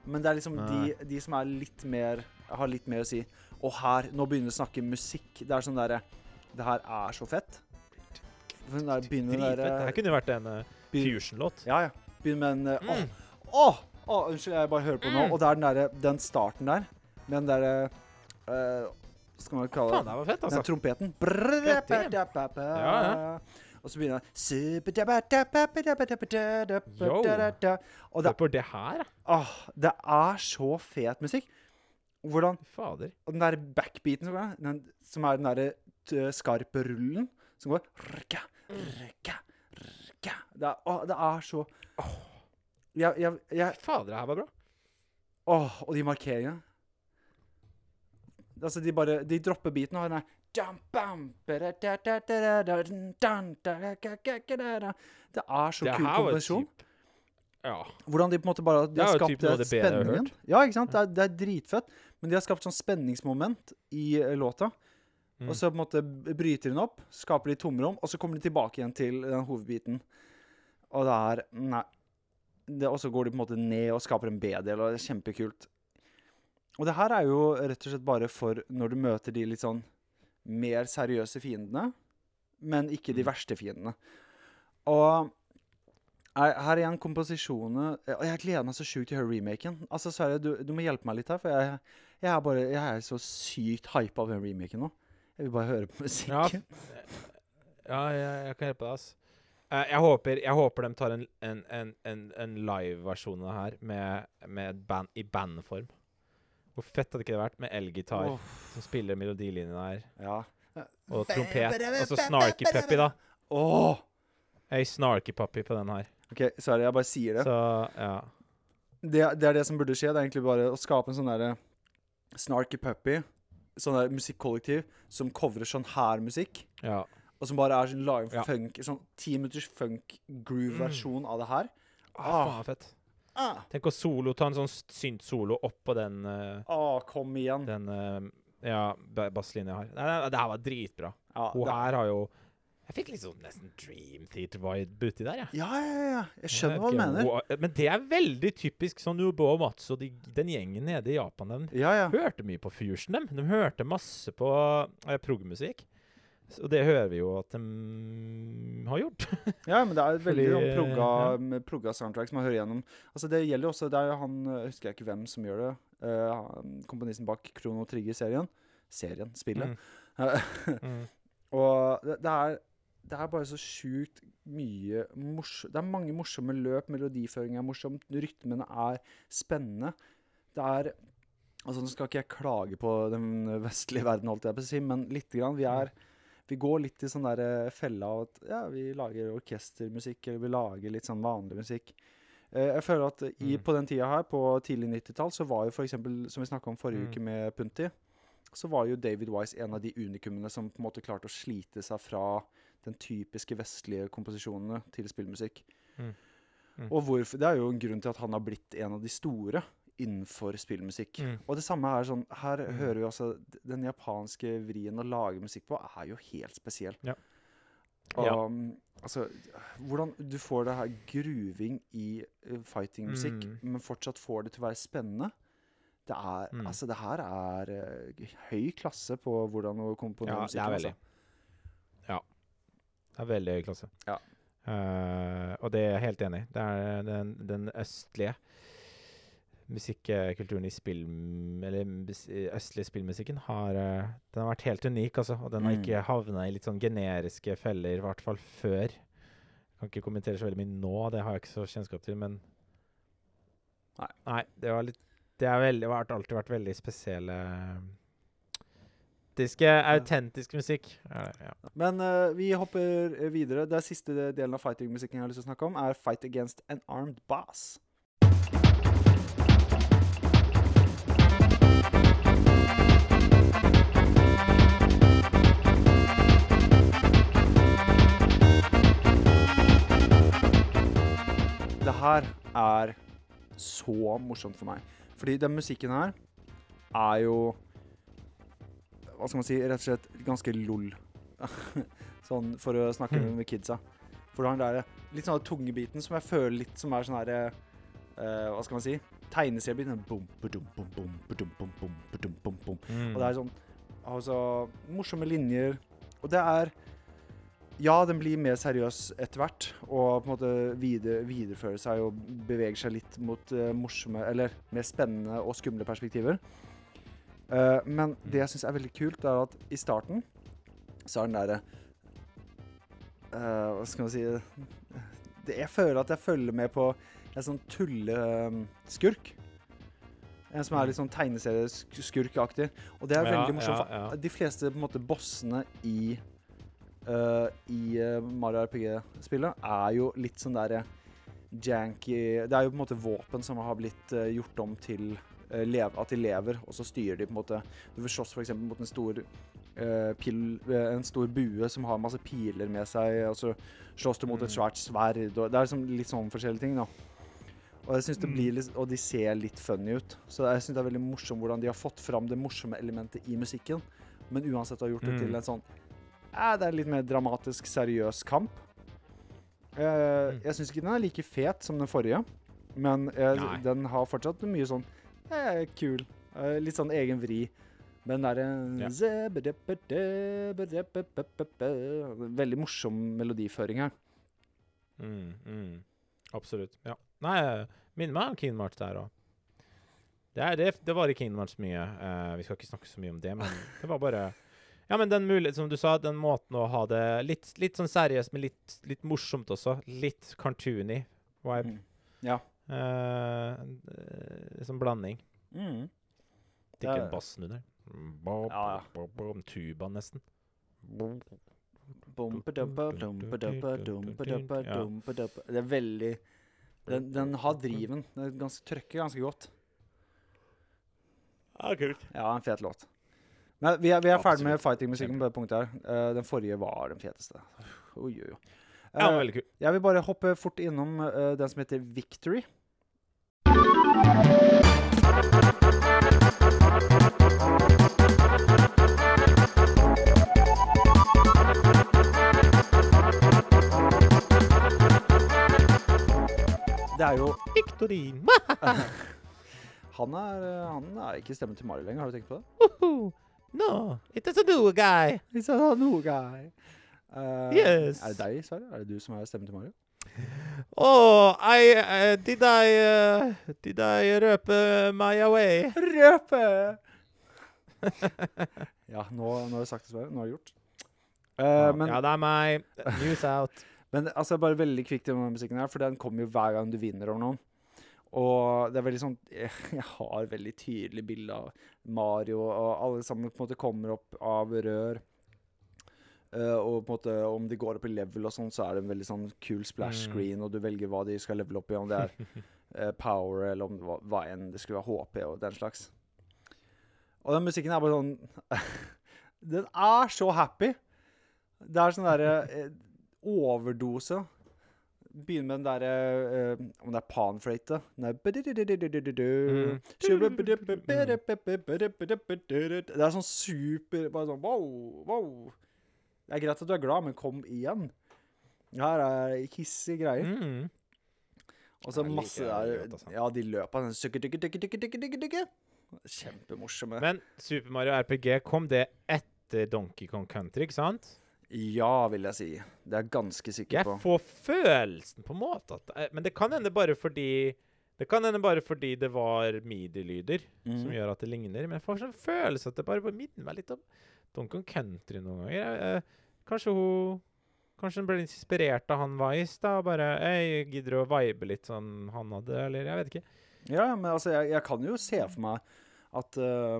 men det er liksom de, de som er litt mer Har litt mer å si. Og her Nå begynner vi å snakke musikk. Det er sånn derre Det her er så fett. Den der begynner Dritfett. den Det her kunne jo vært en uh, fusion-låt. Ja, ja. Begynner med en eh, Mm. Åh! Åh, unnskyld, jeg bare hører på nå. Mm. Og det er den, derre- den starten der, med den derre uh, skal man kalle det Faen, det? var fett, Den altså. trompeten. Ja, Og så begynner Yo. Og det, Hør det her, åh, det er så fet musikk. Hvordan Fader. Og den der backbeaten som går, den, som er den derre skarpe rullen som går rrka, rrka, rrka. Det er, åh, det er så jeg, jeg, jeg, Fader, det her var bra. Åh, og de markeringene. Altså, de bare De dropper beaten og har den der Det er så kul her komposisjon. Ja. Hvordan de på en måte bare De har skapt den spenningen. Ja, ikke sant? Det er, det er dritfett. Men de har skapt sånn spenningsmoment i eh, låta. Mm. Og så på en måte bryter den opp, skaper de tomrom, og så kommer de tilbake igjen til den hovedbiten. Og det er Nei. Og så går de på en måte ned og skaper en B-del, og det er kjempekult. Og det her er jo rett og slett bare for når du møter de litt sånn mer seriøse fiendene, men ikke de Mm. verste fiendene. Og her er igjen komposisjonene Og jeg gleder meg så sjukt til å høre remaken. Altså, Sverre, du, du må hjelpe meg litt her, for jeg, jeg, er bare, jeg er så sykt hypa av den remaken nå. Jeg vil bare høre på musikken. Ja, jeg, jeg kan hjelpe deg, ass. Eh, jeg, håper, jeg håper de tar en, en, en, en, en live-versjon av det her med, med band, i bandform. Hvor fett hadde ikke det vært med elgitar oh. som spiller melodilinjen her. ja. og trompet, og så Snarky Puppy, da. Åh! Ei snarky puppy på den her. OK, sorry, jeg bare sier det. Så ja. det. Det er det som burde skje. Det er egentlig bare å skape en sånn derre snarky puppy, sånn der musikkollektiv, som covrer sånn her musikk. ja. Og som bare er sånn live Ja. funk Sånn ti minutters funk-groove-versjon av det her. Ah, faen, fett. Ah, Tenk å solo, ta en sånn synt-solo oppå den, uh, ah, kom igjen. den uh, ja, ba- basslinja her. Nei, nei, det her var dritbra. Ja, Hun det, her har jo Jeg fikk sånn nesten Dream Theater-vibe uti der, jeg. ja, ja, ja. Jeg skjønner Jeg hva du mener. hun- Men det er veldig typisk sånn Ubo og Mats og de, den gjengen nede i Japan. De Ja, ja. hørte mye på Fusion, dem. De hørte masse på uh, prog-musikk. Og det hører vi jo at de har gjort. Ja, men det er veldig Fordi, plugga, progga, ja. progga soundtrack som man hører gjennom. Altså Det gjelder jo også Det er jo han Jeg husker jeg ikke hvem som gjør det. Uh, komponisten bak Krono Trigger-serien. Serien. Spillet. Mm. Og det, det er det er bare så sjukt mye morsomt Det er mange morsomme løp. Melodiføringen er morsomt. Rytmene er spennende. Det er Altså, Nå skal ikke jeg klage på den vestlige verden, holdt jeg på å si, men lite grann. Vi er vi går litt i sånn der fella av at ja, vi lager orkestermusikk, eller vi lager litt sånn vanlig musikk. Eh, jeg føler at i, Mm. på den tida her, på tidlig 90-tall, så var jo eksempel, som vi snakka om forrige Mm. uke med Punti, så var jo David Wise en av de unikumene som på en måte klarte å slite seg fra den typiske vestlige komposisjonene til spillmusikk. Mm. Mm. Og hvorfor, det er jo en grunn til at han har blitt en av de store innenfor spillmusikk. Mm. Og det samme er sånn Her Mm. hører vi altså Den japanske vrien å lage musikk på er jo helt spesiell. Ja. Og Ja. um, altså Hvordan du får det her gruving i uh, fightingmusikk, Mm. men fortsatt får det til å være spennende. Det er Mm. Altså, det her er uh, høy klasse på hvordan å komponere Ja, musikk. det er veldig. Ja. Det er veldig høy klasse. Ja. Uh, og det er jeg helt enig i. Det er den, den østlige musikkulturen i spill... Eller østlig spillmusikken har eh, Den har vært helt unik, altså. Og den har Mm. ikke havna i litt sånn generiske feller, i hvert fall før. Jeg Kan ikke kommentere så veldig mye nå, det har jeg ikke så kjennskap til, men Nei. det var litt Det har alltid vært veldig spesielle Autentiske, autentisk musikk. Ja, ja. Men uh, vi hopper videre. Det siste delen av fighting-musikken jeg har lyst til å snakke om, er Fight Against an Armed Boss. Det her er så morsomt for meg. Fordi den musikken her er jo Hva skal man si? Rett og slett ganske lol. sånn for å snakke Mm. med kidsa. For du har den der litt sånn tunge biten som jeg føler litt som er sånn herre uh, Hva skal man si? Tegneseriebiten. Bom. Mm. Og det er sånn Altså morsomme linjer. Og det er Ja, den blir mer seriøs etter hvert, og på en måte videre, viderefører seg og beveger seg litt mot uh, morsomme Eller mer spennende og skumle perspektiver. Uh, men det jeg syns er veldig kult, er at i starten så er den derre uh, Hva skal man si det, Jeg føler at jeg følger med på en sånn tulleskurk. En som er litt sånn tegneserieskurkaktig. Og det er Ja, veldig morsomt. ja, ja. De fleste på en måte bossene i eh, i eh, Mario RPG-spillet er jo litt sånn derre janky Det er jo på en måte våpen som har blitt eh, gjort om til eh, at de lever, og så styrer de på en måte Du vil slåss f.eks. mot en stor uh, pil, eh, en stor bue som har masse piler med seg, og så slåss du mot et Mm. svært sverd. Og det er liksom litt sånn forskjellige ting, da. Og jeg synes det Mm. blir litt, og de ser litt funny ut. Så jeg syns det er veldig morsomt hvordan de har fått fram det morsomme elementet i musikken, men uansett har gjort det Mm. til en sånn eh, Det er litt mer dramatisk, seriøs kamp. Eh, Mm. Jeg syns ikke den er like fet som den forrige, men eh, den har fortsatt mye sånn eh, kul. Eh, litt sånn egen vri. Men den Ja. en... Veldig morsom melodiføring her. Mm, mm. Absolutt. Ja. Nei, minner meg om Kingdom Hearts der òg. Det, er- det, det var i Kingdom Hearts mye. Uh, vi skal ikke snakke så mye om det, men det var bare Ja, men den mulighet, som du sa, den måten å ha det litt, litt sånn seriøst, men litt, litt morsomt også. Litt cartoony vibe. Mm. Ja. Uh, som blanding. Mm. Det er ikke en bass under. Ja, ja. ba, ba, ba, Tuba, nesten. Det er veldig Den, den har driven. Den ganske, trykker ganske godt. Ja, kult. Ja, en fet låt. Men vi er, vi er ferdig med fighting-musikken på det punktet her. Uh, den forrige var den feteste. Oi, oi, oi. Ja, Eh, veldig kul. jeg vil bare hoppe fort innom uh, den som heter Victory. Det er jo Victory! Han er, han er ikke stemmen til Mario lenger, har du tenkt på det? Woohoo. No, it is a new guy. It's a new guy. Uh, Yes. Er det deg, Sverre? Er det du som er stemmen til Mario? Oh, I uh, did I uh, did I røpe my away? Røpe! ja, nå, nå har jeg sagt det, Sverre. Nå har jeg gjort. Eh, men, ja, det er meg. News out. men altså, bare veldig kvikt denne musikken her, for den kommer jo hver gang du vinner over noen. Og det er veldig sånn Jeg, har veldig tydelig bilde av Mario, og alle sammen på en måte kommer opp av rør. Uh, og på en måte om de går opp i level og sånn, så er det en veldig sånn kul splash Mm. screen, og du velger hva de skal levele opp i, om det er uh, power eller om det var, hva enn det skulle være HP og den slags. Og den musikken er bare sånn Den er så happy. Det er sånn derre uh, overdose. Begynner med den derre uh, Om det er panfløyte. Det er sånn super Bare sånn wow, wow. Det er greit at du er glad, men kom igjen. Her er hissige greier. Og så masse der. Ja, de løper sånn. Kjempemorsomme. Men Super Mario RPG, kom det etter Donkey Kong Country, ikke sant? Ja, vil jeg si. Det er jeg ganske sikker Jeg på. får følelsen på en måte at eh, Men det kan hende bare fordi Det kan hende bare fordi det var midi-lyder som Mhm. gjør at det ligner. Men jeg får sånn følelse at det bare, minner meg litt om Donkey Country noen ganger. Jeg, eh, kanskje hun Kanskje hun ble inspirert av han Vice, da. og Bare Jeg gidder å vibe litt sånn han hadde, eller jeg vet ikke. Ja, men altså, jeg, jeg kan jo se for meg at uh,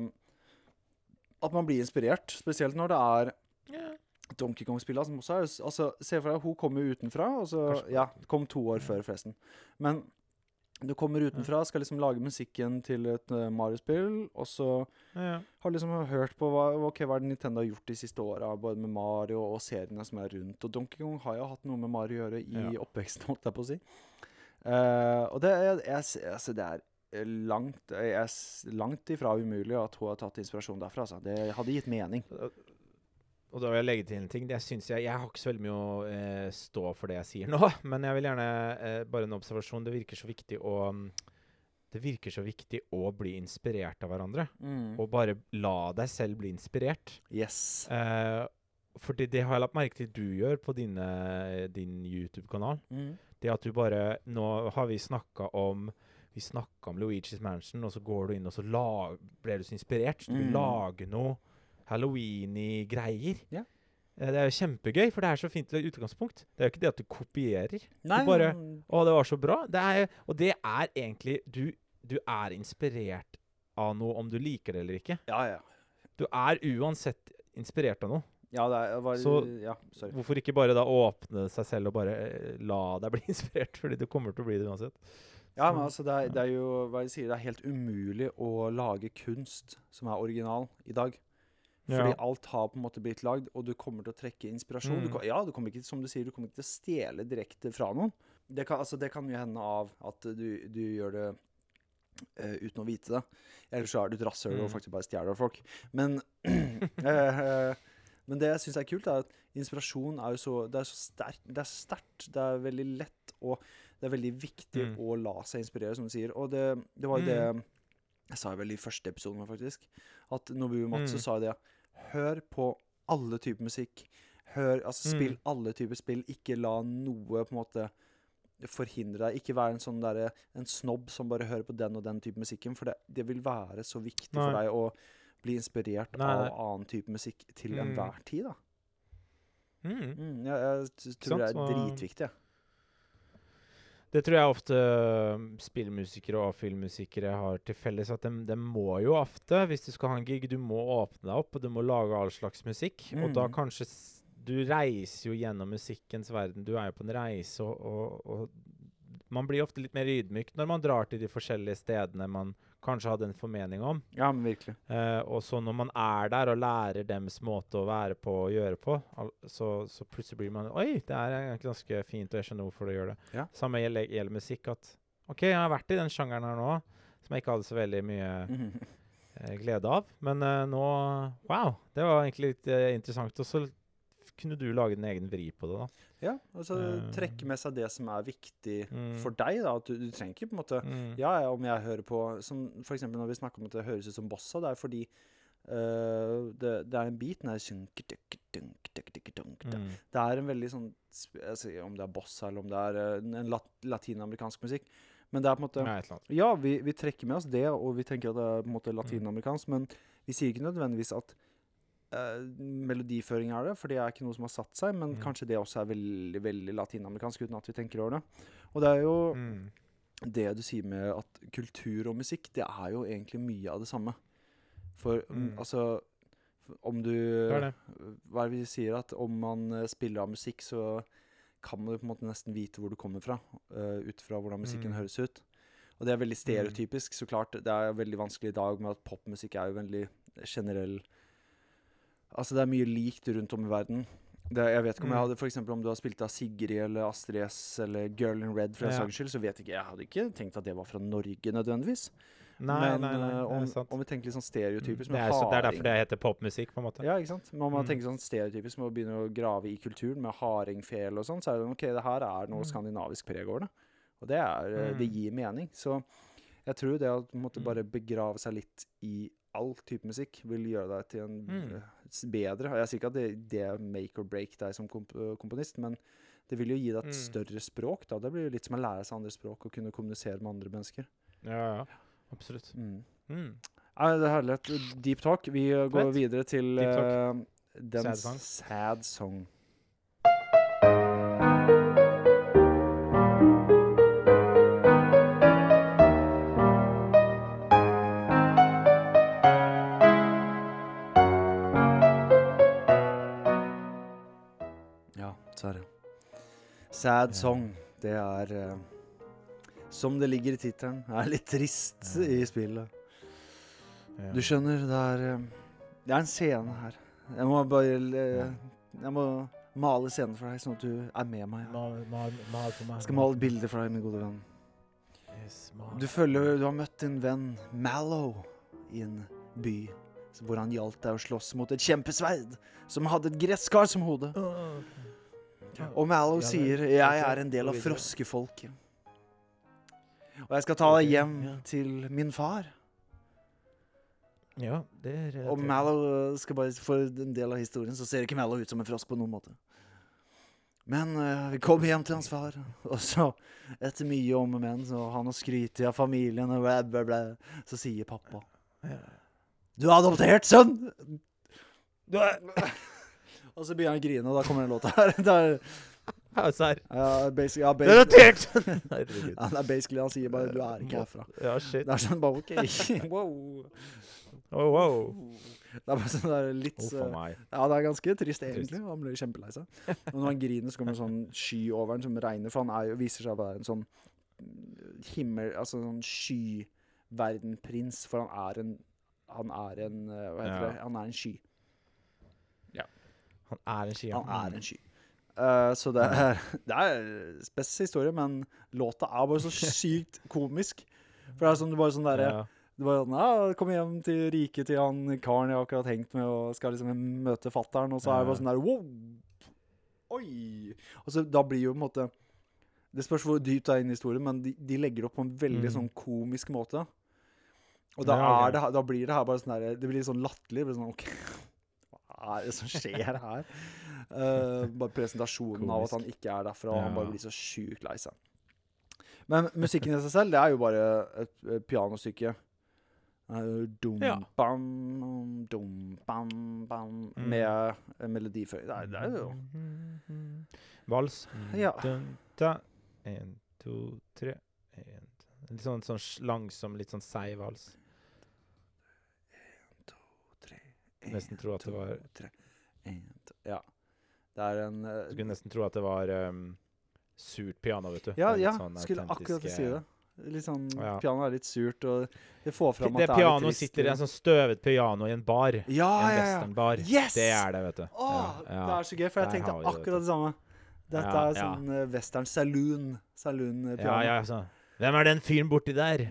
At man blir inspirert. Spesielt når det er Ja. Donkey Kong-spillene som også er altså, Se for deg, hun kommer utenfra. Og så, Kanskje- ja, kom to år før, forresten. Men du kommer utenfra, skal liksom lage musikken til et uh, Mario-spill, og så Ja. har liksom hørt på hva, okay, hva Nintendo har gjort de siste åra, både med Mario og seriene som er rundt. Og Donkey Kong har jo hatt noe med Mario å gjøre i Ja. oppveksten, holdt jeg på å si. Uh, og det, er- jeg, altså, det er eh, langt, jeg langt ifra umulig at hun har tatt inspirasjon derfra. Altså. Det hadde gitt mening. Og da vil jeg legge til en ting. Jeg, jeg har ikke så veldig mye å eh, stå for det jeg sier nå, men jeg vil gjerne eh, bare en observasjon. Det virker så viktig å mm, Det virker så viktig å bli inspirert av hverandre. Og bare la deg selv bli inspirert. Yes. Eh, fordi det har jeg lagt merke til du gjør på dine, din YouTube-kanal. Mm. Det at du bare Nå har vi snakka om vi snakka om Luigi's Mansion, og så går du inn og så lag, ble du så inspirert. Så du Mm. lager noe halloween-greier. Ja. Eh, Det er jo kjempegøy, for det er så fint utgangspunkt. Det er jo ikke det at du kopierer. Nei, bare- Å, det var så bra. Det er, og det er egentlig du, du er inspirert av noe om du liker det eller ikke. Ja, ja. Du er uansett inspirert av noe. Ja, det er, var, Så- ja, sorry. Hvorfor ikke bare da åpne seg selv og bare eh, la deg bli inspirert? Fordi du kommer til å bli det uansett. Ja, men altså, det er, det er jo hva jeg sier, det er helt umulig å lage kunst som er original i dag. Fordi Ja. alt har på en måte blitt lagd, og du kommer til å trekke inspirasjon. Mm. Du, ja, du kommer ikke, som du sier, du kommer ikke til å stjele direkte fra noen. Det kan, altså, det kan jo hende av at du, du gjør det uh, uten å vite det. Ellers så er du et rasshøl og Mm. faktisk bare stjeler av folk. Men, uh, men det jeg syns er kult, er at inspirasjon er jo så Det er så sterkt. Det er sterkt. Det er veldig lett, og det er veldig viktig Mm. å la seg inspirere, som du sier. Og det, det var jo det Mm. Jeg sa vel i første episoden, faktisk, at Nobuo Matsu Mm. sa det. Hør på alle typer musikk. Hør, altså Spill Mm. alle typer spill. Ikke la noe på en måte forhindre deg. Ikke være en sånn der, En snobb som bare hører på den og den type musikken. For det, det vil være så viktig for deg å bli inspirert Nei, av annen type musikk til Mm. enhver tid, da. Mm. Mm, jeg, jeg tror det er dritviktig. jeg. Det tror jeg ofte øh, spillmusikere og filmmusikere har til felles. At de, de må jo ofte, hvis du skal ha en gig, du må åpne deg opp, og du må lage all slags musikk. Og da Mm. kanskje du reiser jo gjennom musikkens verden. Du er jo på en reise, og, og, og man blir ofte litt mer ydmyk når man drar til de forskjellige stedene man kanskje hadde en formening om. Ja, men virkelig. Eh, og så når man er der og lærer dems måte å være på og gjøre på, så, så plutselig blir man Oi, det er ganske fint, og jeg skjønner hvorfor du gjør det. Ja. Samme gjelder, gjelder musikk. At OK, jeg har vært i den sjangeren her nå, som jeg ikke hadde så veldig mye eh, glede av. Men eh, nå Wow! Det var egentlig litt eh, interessant. Og så kunne du lage din egen vri på det, da. Ja, altså Eh. trekke med seg det som er viktig Mm. for deg. da, at du, du trenger ikke på en måte Mm. Ja, ja, om jeg hører på Som for eksempel når vi snakker om at det høres ut som bossa, det er fordi uh, det, det er en beat den er sånn Det Mm. er en veldig sånn jeg altså, Om det er bossa, eller om det er eh, en lat latinamerikansk musikk. Men det er på en måte annet. Ja, vi, vi trekker med oss det, og vi tenker at det er på en måte latinamerikansk, men vi sier ikke nødvendigvis at uh, melodiføring er det, for det er ikke noe som har satt seg, men Mm. kanskje det også er veldig veldig latinamerikansk, uten at vi tenker over det. Og det er jo Mm. det du sier med at kultur og musikk, det er jo egentlig mye av det samme. For mm, Mm. altså Om du Det er det. Hva er det vi sier? At om man eh, spiller av musikk, så kan man jo på en måte nesten vite hvor du kommer fra, uh, ut fra hvordan musikken Mm. høres ut. Og det er veldig stereotypisk, så klart. Det er veldig vanskelig i dag med at popmusikk er jo veldig generell Altså, det er mye likt rundt om i verden. Det, jeg vet ikke om jeg Mm. hadde for eksempel om du har spilt av Sigrid eller Astrid S eller Girl in Red for Ja. saks skyld, så vet ikke jeg. Jeg hadde ikke tenkt at det var fra Norge nødvendigvis. Nei, Men nei, nei. eh, om, om vi tenker litt sånn stereotypisk det, med er, så, det er derfor det heter popmusikk, på en måte. ja, ikke sant? Men om man Mm. tenker sånn stereotypisk med å begynne å grave i kulturen med hardingfele og sånn, så er det ok, det her er noe Mm. skandinavisk preg over det. Og det, er, eh, det Mm. gir mening. Så jeg tror det å måtte Mm. bare begrave seg litt i all type musikk vil gjøre deg til en Mm. eh, bedre Jeg sier ikke at det, det make or break deg som komp eh, komponist, men det vil jo gi deg et Mm. større språk. da. Det blir jo litt som å lære seg andre språk og kunne kommunisere med andre mennesker. Ja, ja. Absolutt. Mm. Mm. Nei, det er herlig. Deep talk. Vi eh, går Fett. videre til uh, den Sad song. sad song. Sad song, det er eh, Som det ligger i tittelen, er litt trist i spillet. Du skjønner, det er eh, Det er en scene her. Jeg må bare eh, Jeg må male scenen for deg, sånn at du er med meg. Mal, mal, mal for meg. Jeg skal male et bilde for deg, min gode venn. Du føler du har møtt din venn Mallow i en by hvor han hjalp deg å slåss mot et kjempesverd som hadde et gresskar som hode. Og Mallow sier 'Jeg er en del av froskefolket'. Og jeg skal ta deg hjem til min far. Ja, det er Og Mallow uh, skal bare For en del av historien så ser ikke Mallow ut som en frosk på noen måte. Men uh, vi kommer hjem til hans far, og så, etter mye om og men, og han har skrytt av familien og bla, bla, bla, så sier pappa Du er adoptert sønn! Du er Og så begynner han å grine, og da kommer den låta her. Det er, ja, basically, ja, Du er adoptert! Herregud. ja, det er basically Han sier bare 'du er ikke herfra'. Ja, shit. Det er sånn bare OK. wow. Oh, wow. Det er bare sånn der litt oh. Ja, det er ganske trist, Trist. egentlig. Han blir kjempelei seg. Og når han griner, så kommer det sånn sky over han som regner, for han er viser seg å være en sånn mm, himmel... Altså en sånn skyverdenprins, for han er en Han er en eh, Hva heter Ja. det? Han er en sky. Han er en sky. Han er en sky. Uh, så det er, det er spes historie, men låta er bare så sykt komisk. For det er sånn, det er bare sånn derre Ja. Det var sånn, ja, Kommer hjem til riket til han karen jeg har akkurat hengt med, og skal liksom møte fattern, og så er det bare sånn der wow! Oi! Og så Da blir jo på en måte Det spørs hvor dypt det er inn i historien, men de, de legger det opp på en veldig Mm. sånn komisk måte. Og da, Ja, okay. er det, da blir det her bare sånn der Det blir litt sånn latterlig. Sånn, ok, Hva er det som skjer her? Uh, bare presentasjonen av at han ikke er derfra, og han bare blir så sjukt lei seg. Men musikken i seg selv, det er jo bare et, et pianostykke. Eh, Dum, Ja. bam, dum, bam, bam, Mm. med melodiføring. Det, det er jo Vals. Ja. Dun, da. En, to, tre. En. Litt sånn, sånn langsom, litt sånn seig vals. tre, en, Nesten tro at det var en, to, Ja. Det er en uh, Skulle nesten tro at det var um, surt piano, vet du. Ja, Det ja. sånn skulle akkurat si det. Litt sånn Ja. Pianoet er litt surt, og det får fram at det er litt trist. sitter i en sånn støvet piano i en bar. Ja, en ja, ja. westernbar. Yes! Det er det, vet du. Åh, Ja. Det er så gøy, for jeg Der tenkte det, akkurat det samme. Dette er sånn eh, western saloon. Saloon-piano. Ja, ja, så. Hvem er den fyren borti der?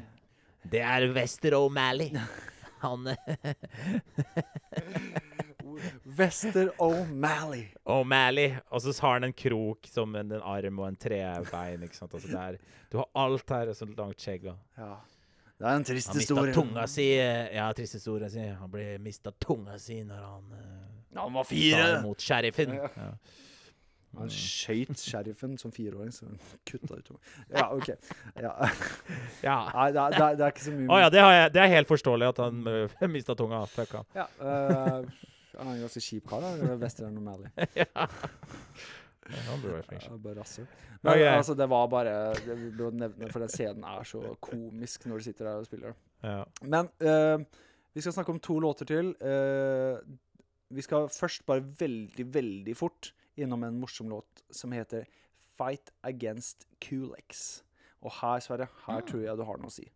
Det er Wester O'Malley. Han eh, Wester O'Malley. O'Malley. Og så har han en krok som en, en arm og en trebein. ikke sant? Altså det er, du har alt her, så langt skjegg. Ja. Det er en trist Han mista historie. tunga si eh, Ja, trist historie. Si. Han ble mista tunga si når han Ja, han var fire! mot sheriffen. Ja. Ja. Han skøyt sheriffen som fireåring, så han kutta ut tunga. Ja, OK. Ja. ja. Nei, det er, det er, ikke så mye Å ja, det, har jeg, det er helt forståelig at han uh, mista tunga. Fuck han. Ja, uh, Han er en ganske kjip kar, da. Western O'Malley. ja. Burde Ja, bare rasshøl. Men altså, det var bare Det jeg nevne, for den scenen er så komisk når du sitter der og spiller. Ja. Men uh, vi skal snakke om to låter til. Uh, vi skal først bare veldig, veldig fort innom en morsom låt som heter Fight Against Kulex. Og her, Sverre, her tror jeg du har noe å si.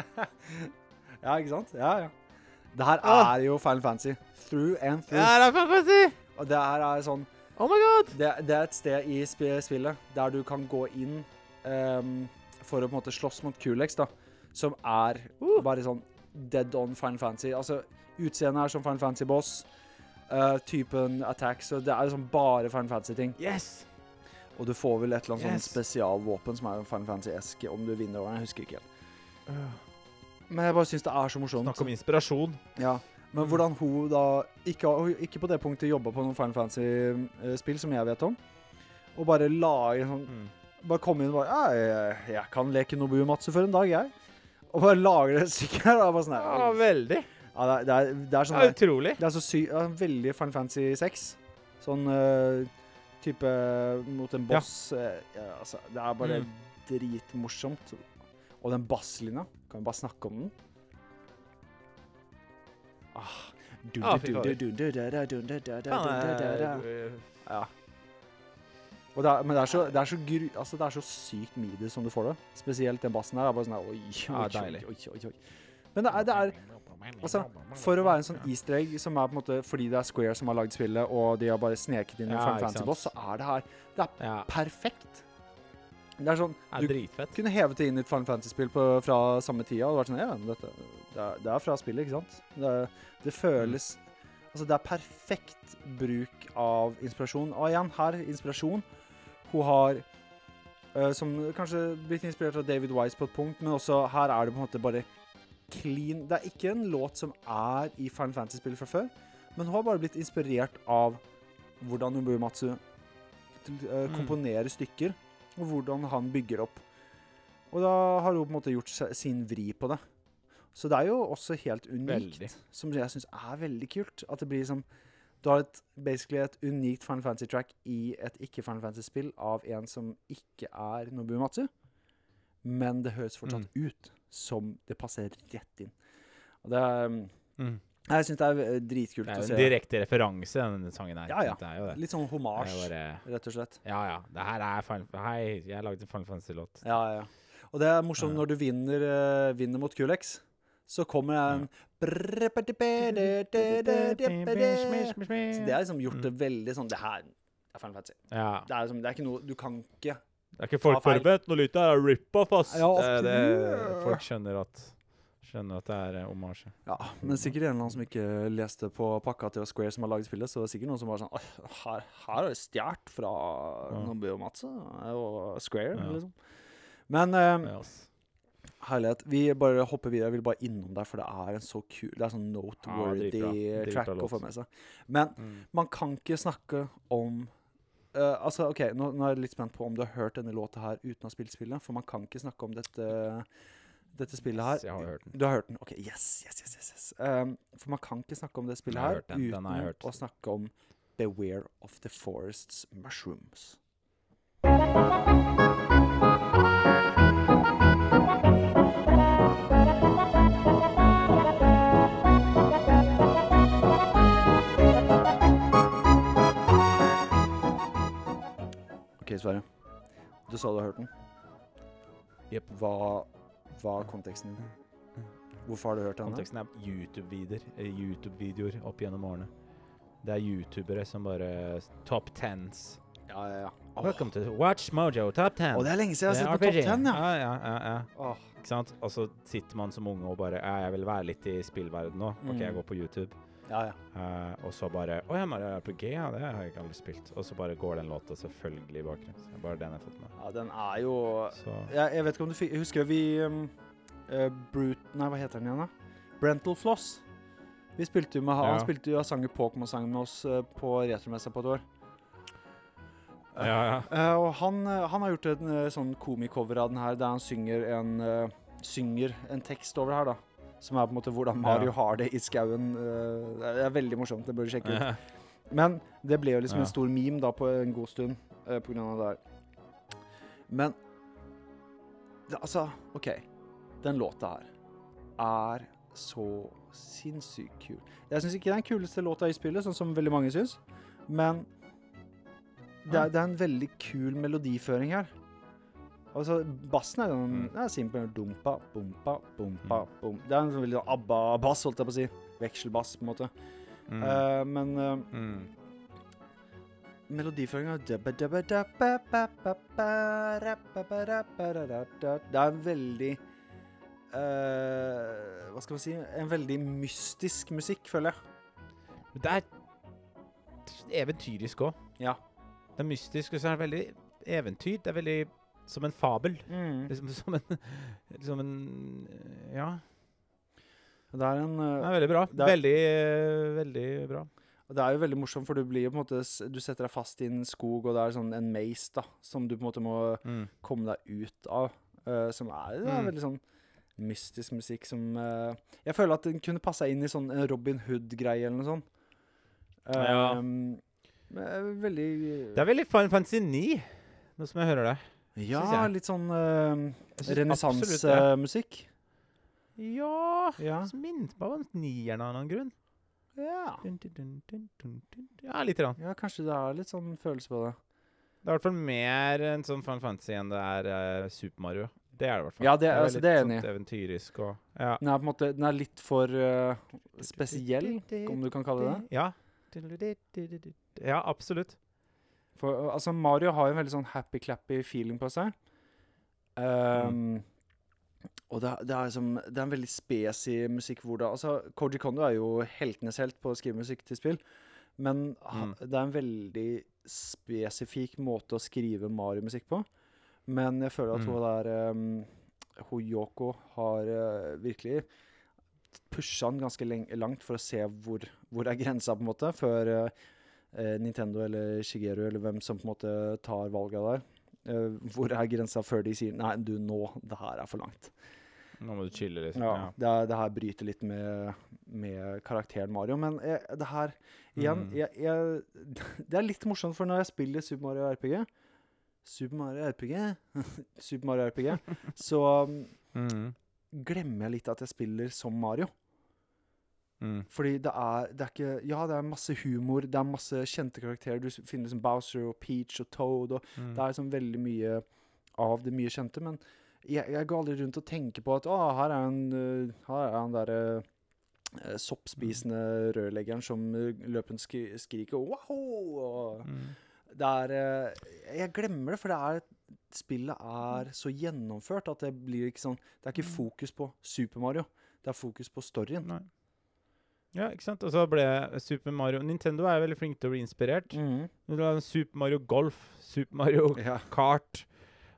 Ja, ikke sant? Ja, ja. Det her Ah. er jo Final Fantasy. Through and through. ja, det er fantastisk! Og det her er sånn Oh my god! det, det er et sted i sp spillet der du kan gå inn um, for å på en måte slåss mot Kulex, da. Som er Uh. bare sånn dead on Final Fantasy. Altså, utseendet er som Final Fantasy Boss. Uh, typen attacks. Så det er liksom bare Final Fantasy-ting. Yes! Og du får vel et eller annet Yes. sånn spesialvåpen som er Final Fantasy-esk om du vinner over. Jeg husker ikke helt. Øh, Men jeg bare syns det er så morsomt. Snakk om inspirasjon. Ja, men hvordan hun da Ikke, ikke på det punktet jobba på noen Final Fantasy-spill som jeg vet om. Og bare lage sånn Mm. Bare komme inn og bare ja, jeg, jeg kan leke Nobuo Matsu for en dag, jeg. Og bare lager det sikkert. og Bare sånn her, Ja, veldig. ja, det, er, det, er, det er sånn er utrolig. Det er så sy ja, veldig Final Fantasy 6. Sånn uh, type mot en boss. ja. ja, altså, det er bare Mm. dritmorsomt. Og den basslinja, kan vi bare snakke om den? Ah. Ja, eh, Ja. Og det er, men det er så, det er så, gru, altså det er så sykt midi som du får det. Spesielt den bassen her. er bare sånn oi, oi, oi, oi, oi, oi. Men det er, det er altså, For å være en sånn easter egg som er på en måte fordi det er Square som har lagd spillet, og de har bare sneket inn en Ja, Final Fantasy-boss, så er det her Det er Ja, perfekt. Det er sånn er Du dritfett. kunne hevet det inn i et Final Fantasy-spill fra samme tida. Og vært sånn, ja, men dette, det, er, det er fra spillet, ikke sant? Det, det føles Altså, det er perfekt bruk av inspirasjon. Og igjen, her, inspirasjon. Hun har uh, Som kanskje blitt inspirert av David Wise på et punkt, men også her er det på en måte bare clean Det er ikke en låt som er i Final Fantasy-spill fra før, men hun har bare blitt inspirert av hvordan Nobuo Matsu komponerer Mm. komponerer stykker, og hvordan han bygger opp. Og da har hun på en måte gjort sin vri på det. Så det er jo også helt unikt, Veldig. som jeg syns er veldig kult. At det blir som Du har et, basically et unikt Final Fantasy-track i et ikke-Final Fantasy-spill av en som ikke er Nobu Matsu, men det høres fortsatt ut som det passer rett inn. Og det er Mm. Jeg syns det er dritkult å se. Det er jo en direkte referanse, denne sangen her. Ja, ja. Det jo det. Litt sånn homasj, rett og slett. ja, ja. Det her er Final Hei, jeg har laget en Final Fantasy-låt. Ja, ja. Og det er morsomt når du vinner, eh, vinner mot Kulex, så kommer det en Så det har liksom gjort det veldig sånn Det her er Final Fantasy. Ja. Det er, liksom, det er ikke noe Du kan ikke Det er ikke folk forberedt. Noe lytta er rip-off, ass. Ja, det, er det, folk skjønner at Skjønner at det er eh, omasje. Ja, men sikkert en eller annen som ikke leste på pakka til Square som har laget spillet, så det er sikkert noen som bare sånn Her, her er det stjålet fra Ja. og Matsu og Square, Ja. liksom. Men eh, yes. herlighet. Vi bare hopper videre. Jeg vil bare innom der, for det er en så kul Det er sånn noteworthy. Dritbra track å få med seg. Men Mm. man kan ikke snakke om uh, altså, ok, nå, nå er jeg litt spent på om du har hørt denne låta her uten å ha spilt spillet. For man kan ikke snakke om dette Dette spillet her Yes, jeg har hørt den. Du har hørt den? Ok, yes, yes, yes, yes. Um, For man kan ikke snakke om det spillet her uten å snakke om Beware of the Forest's Mushrooms. Ok, Sverre. Du sa du har hørt den. Jepp. Hva, hva er konteksten? Hvorfor har du hørt den? da? Konteksten er YouTube-videoer eh, YouTube-videoer opp gjennom årene. Det er youtubere som bare Top tens. Ja, ja, ja. Oh. Welcome to Watch Mojo Top ten. Oh, det er lenge siden jeg har sett på Top Ten, 10, ja. Ja, ja, ja, ja. Oh. Ikke sant? Og så sitter man som unge og bare ja, Jeg vil være litt i spillverden nå. OK, jeg Mm. går på YouTube. Ja, ja. Uh, og så bare Å ja, Mario RPG, ja, det har jeg ikke aldri spilt. Og så bare går den låta selvfølgelig i bakgrunnen. Så bare den jeg har fått med. ja, den er jo jeg, jeg vet ikke om du fikk Husker vi um, uh, Brute Nei, hva heter den igjen, da? Brental Floss. Vi spilte jo med Han Ja. spilte jo sanger sang jo Pokémon-sang med oss uh, på retromessa på et år. Ja, ja. Og han, han har gjort en sånn komicover av den her, der han synger en, synger en tekst over her, da. Som er på en måte hvordan Mario har det i skauen. eh, det er veldig morsomt. Det bør du sjekke ut. Men det ble jo liksom en stor meme da på en god stund eh, på grunn av det her. Men altså, OK. Den låta her er så sinnssykt kul. Jeg syns ikke det er den kuleste låta i spillet, sånn som veldig mange syns, men det er, det er en veldig kul melodiføring her. Altså, Bassen er sånn Mm. Simpel. Dumpa, bumpa, bompa, bum. Det er en sånn veldig sånn ABBA-bass, holdt jeg på å si. Vekselbass, på en måte. Mm. Uh, men uh, mm. melodiføringa Det er en veldig uh, Hva skal man si En veldig mystisk musikk, føler jeg. Men Det er eventyrisk òg. Ja. Det er mystisk, og så er det veldig eventyr. Det er veldig som en fabel. Liksom som en liksom en Ja. Det er en Det eh, er veldig bra. Det er- Veldig, eh, veldig bra. Det er jo veldig morsomt, for du blir jo på en måte Du setter deg fast i en skog, og det er sånn en maze da som du på en måte må Mm. komme deg ut av. Uh, som er, det er Mm. veldig sånn mystisk musikk som uh, Jeg føler at den kunne passa inn i sånn en Robin Hood-greie eller noe sånt. Ja. Um, er veldig Det er veldig Final Fantasy 9, nå som jeg hører det. Ja, synes jeg. litt sånn uh, renessansemusikk. Ja Ja. Så minnet meg om nieren av en annen grunn. Ja. Dun, dun, dun, dun, dun, dun. Ja, lite grann. ja, kanskje det er litt sånn følelse på det. Det er i hvert fall mer en sånn Final Fantasy enn det er uh, Super Mario. Det er det i hvert fall. Ja, det- er altså, det er jeg enig i. Eventyrisk og Ja. Den er på en måte Den er litt for uh, spesiell, om du kan kalle det det. Ja. Ja, absolutt. For altså, Mario har jo en veldig sånn happy-clappy feeling på seg. Um, Og det, det er liksom Det er en veldig spesi musikk hvor det Altså, Koji Kondo er jo heltenes helt på å skrive musikk til spill, men Mm. det er en veldig spesifikk måte å skrive Mario-musikk på. Men jeg føler at Mm. hun der um, Hun Yoko har uh, virkelig pusha den ganske langt for å se hvor, hvor er grensa, på en måte, før uh, Nintendo eller Shigeru eller hvem som på en måte tar valget der. Eh, hvor er grensa før de sier 'nei, du, nå, det her er for langt'. Nå må du chille, liksom. Ja, Ja. Det, det her bryter litt med, med karakteren Mario. Men jeg, det her Igjen, Mm. jeg, jeg, det er litt morsomt, for når jeg spiller Super Mario RPG Super Mario RPG Super Mario RPG Så um, Mm. glemmer jeg litt at jeg spiller som Mario. Mm. Fordi det er, det er ikke Ja, det er masse humor, det er masse kjente karakterer. Du finner liksom Bowser og Peach og Toad, og Mm. det er liksom veldig mye av det mye kjente. Men jeg, jeg går aldri rundt og tenker på at å, her er en, øh, her er han derre uh, soppspisende rørleggeren som øh, løper skri skriker wow! Mm. det er uh, Jeg glemmer det, for det er Spillet er så gjennomført at det blir ikke sånn Det er ikke fokus på Super Mario, det er fokus på storyen. Nei. Ja, ikke sant? Og så ble Super Mario Nintendo er veldig flink til å bli inspirert. Mm. Super Mario Golf, Super Mario Ja. Kart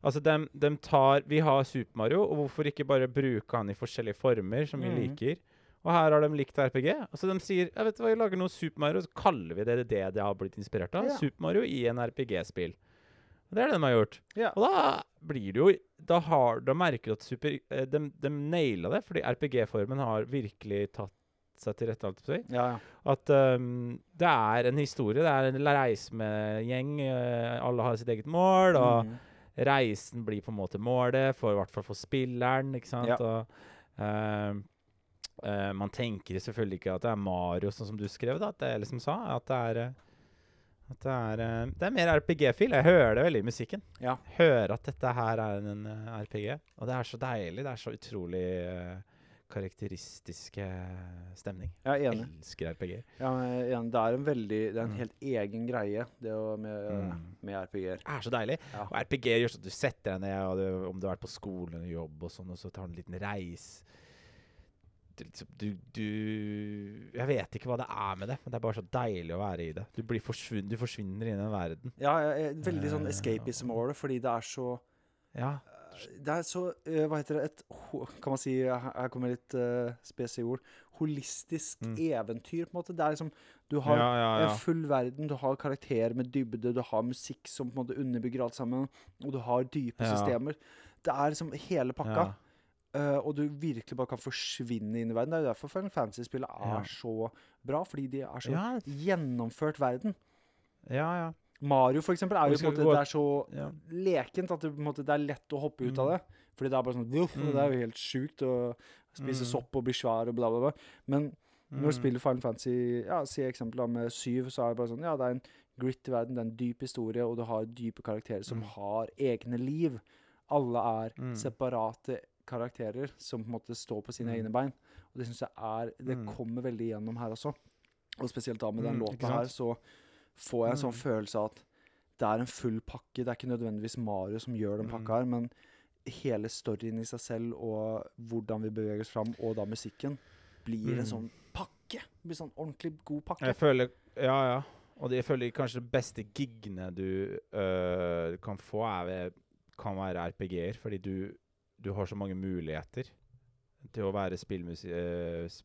Altså, dem, dem tar Vi har Super Mario, og hvorfor ikke bare bruke han i forskjellige former som vi Mhm. liker? Og her har de likt RPG. Altså, de sier jeg vet du hva, vi lager noe Super Mario, så kaller vi det det det har blitt inspirert av. Ja. Super Mario i en RPG-spill. Det er det de har gjort. Ja. Og da blir det jo Da, har, da merker du at super, eh, de, de naila det, fordi RPG-formen har virkelig tatt seg til rette. alt på seg. Ja, ja. At um, det er en historie. Det er en reise med gjeng. eh, alle har sitt eget mål. og mm. reisen blir på en måte målet, for, i hvert fall for spilleren. ikke sant? Ja. Og, ehm, Uh, man tenker selvfølgelig ikke at det er Mario, sånn som du skrev, da, at det, eller som sa. At det er, at det er, eh, det er mer RPG-fil. Jeg hører det veldig i musikken. Ja. Hører at dette her er en, eh, RPG. Og det er så deilig. Det er så utrolig eh, karakteristisk eh, stemning. Jeg er enig. Elsker RPG-er. Ja, enig. Det er en veldig Det er en Mm. helt egen greie, det med, Mm. med RPG-er. Det er så deilig. Ja. Og RPG gjør sånn at du setter deg ned, og du, om du har vært på skole eller jobb, og sånn, og så tar du en liten reis. Du, liksom, du, du Jeg vet ikke hva det er med det, men det er bare så deilig å være i det. Du, blir forsvunn, du forsvinner inn i den verden. Ja, jeg veldig sånn Eh, escapism over det, fordi det er så Ja. Det er så eh, Hva heter det? Et Kan man si Her kommer litt uh, spesielle ord. Holistisk Mm. eventyr, på en måte. Det er liksom Du har ja, ja. en full verden, du har karakterer med dybde, du har musikk som på en måte underbygger alt sammen, og du har dype Ja. systemer. Det er liksom hele pakka. ja. eh, og du virkelig bare kan forsvinne inn i verden. Det er jo derfor Final Fantasy-spillet er Ja. så bra, fordi de er så Ja, gjennomført verden. ja, ja. Mario, for eksempel, er jo på en måte Det er så ja. lekent at det, måte, det er lett å hoppe ut av Mm. det. Fordi det er bare sånn og Det er jo helt sjukt å spise Mm. sopp og bli svær og bla, bla, bla. Men når du Mm. spiller Final Fantasy, ja, si eksempel med syv, så er det bare sånn Ja, det er en gritty verden, det er en dyp historie, og du har dype karakterer som Mm. har egne liv. Alle er Mm. separate karakterer som på en måte står på sine Mm. egne bein. Og det syns jeg er Det Mm. kommer veldig igjennom her også. Og spesielt da med den Mm, låta her, så får jeg en sånn Mm. følelse av at det er en full pakke. Det er ikke nødvendigvis Mario som gjør den Mm. pakka her, men hele storyen i seg selv og hvordan vi beveger oss fram, og da musikken, blir en Mm. sånn pakke. Det blir sånn ordentlig god pakke. Jeg føler Ja, ja. Og det, jeg føler kanskje de beste gigene du øh, kan få, er kan være RPG-er. Fordi du, du har så mange muligheter til å være øh, sp-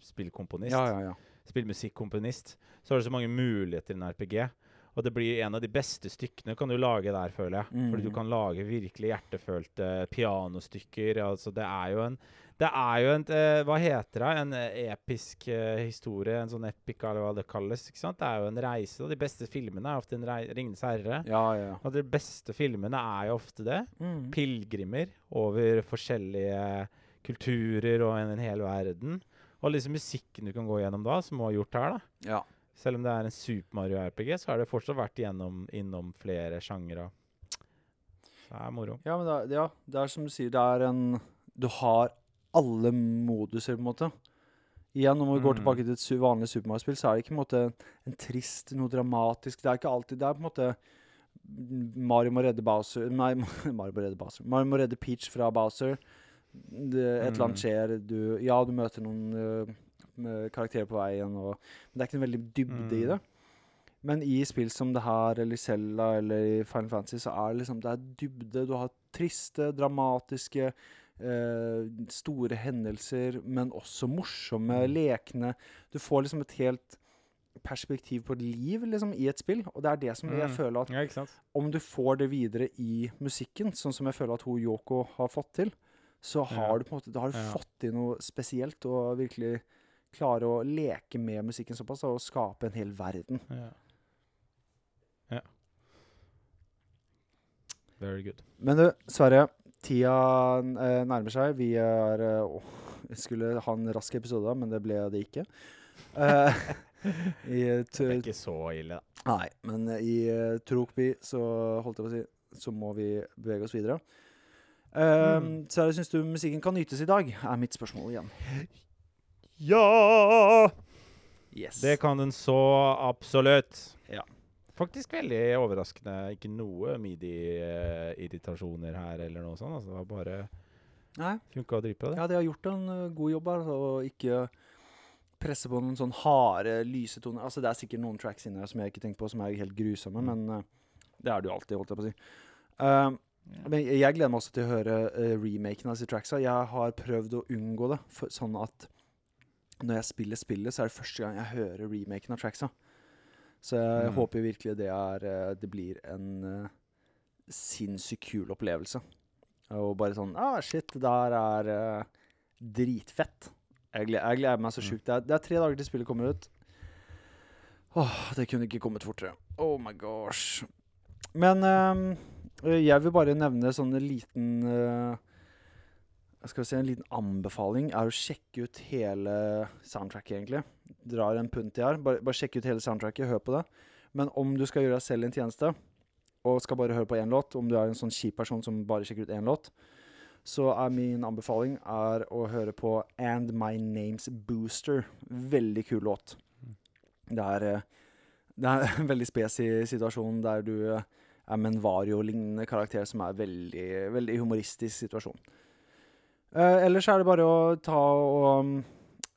spillkomponist. Ja, ja, ja. Spillmusikkomponist. Så har du så mange muligheter i en RPG. Og det blir en av de beste stykkene kan du lage der, føler jeg. Fordi du Mhm. kan lage virkelig hjertefølte pianostykker. Altså, det er jo en Det er jo en eh, Hva heter det? En eh, episk uh, historie. En sånn epic, eller hva det kalles. ikke sant? Det er jo en reise. Og de beste filmene er ofte en rei 'Ringenes herre'. Ja, ja, ja. Og de beste filmene er jo ofte det. Mm. Pilegrimer over forskjellige kulturer og en, en hel verden. Og liksom musikken du kan gå gjennom da, som hun har gjort her, da. ja. Selv om det er en Super Mario RPG, så har det fortsatt vært gjennom, innom flere sjangere. Det er moro. Ja, men det er, ja, det er som du sier, det er en Du har alle moduser, på en måte. Igjen, når vi går Mm. tilbake til et su- vanlig Super Mario-spill, så er det ikke en måte en trist, noe dramatisk Det er ikke alltid Det er på en måte Mario må redde Bowser Nei, Mario må redde Bowser. Mario må redde Peach fra Bowser. Det, et eller annet Mm. skjer. Du, ja, du møter noen uh, karakterer på veien, og, men det er ikke en veldig dybde i Mm. det. Men i spill som det her, eller Zelda, eller i Final Fantasy, så er det liksom Det er dybde. Du har triste, dramatiske, uh, store hendelser, men også morsomme, Mm. lekne Du får liksom et helt perspektiv på et liv liksom, i et spill, og det er det som jeg Mm. føler at Ja, om du får det videre i musikken, sånn som jeg føler at hun Yoko har fått til, så har du på en måte Da har du fått til noe spesielt, og virkelig klare å leke med musikken såpass og skape en hel verden. Ja. ja. Very good. Men du, Sverre. Tida eh, nærmer seg. Vi er eh, åh, Vi skulle ha en rask episode, men det ble det ikke. Uh, I Det er ikke så ille, da. Nei, men eh, i uh, Trokby så holdt jeg på å si Så må vi bevege oss videre. Uh, Mm. Sverre, syns du musikken kan nytes i dag? Er mitt spørsmål igjen. Ja! Yes. Det kan den så absolutt. Ja. Faktisk veldig overraskende. Ikke noe midi-irritasjoner her eller noe sånt. Altså, det var bare funka dritbra, det. ja, de har gjort en eh, god jobb her, og ikke presse på noen sånn harde, lyse toner. Altså, det er sikkert noen tracks inni her som jeg ikke tenker på, som er helt grusomme, Mm. men uh, det er det jo alltid, holdt jeg på å si. Um, men jeg gleder meg også til å høre uh, remaken av disse tracksa. Jeg har prøvd å unngå det, for, sånn at når jeg spiller spillet, så er det første gang jeg hører remaken av tracksa. Så jeg Mm. håper virkelig det er uh, Det blir en uh, sinnssykt kul opplevelse. Og bare sånn Ah, shit, det der er uh, dritfett. Jeg gleder, jeg gleder meg så sjukt. Det, det er tre dager til spillet kommer ut. Åh, det kunne ikke kommet fortere. Oh my gosh. Men ehm, jeg vil bare nevne sånn en liten eh, skal vi si En liten anbefaling er å sjekke ut hele soundtracket, egentlig. Drar en punt i her. Bare, bare sjekk ut hele soundtracket, hør på det. Men om du skal gjøre deg selv en tjeneste, og skal bare høre på én låt, om du er en sånn kjip person som bare sjekker ut én låt, så er min anbefaling er å høre på And My Name's Booster. Veldig kul låt. Det er, eh, det er en veldig spesig situasjon der du eh, er med en Vario-lignende karakter som er veldig, veldig humoristisk situasjon. Uh, ellers er det bare å ta og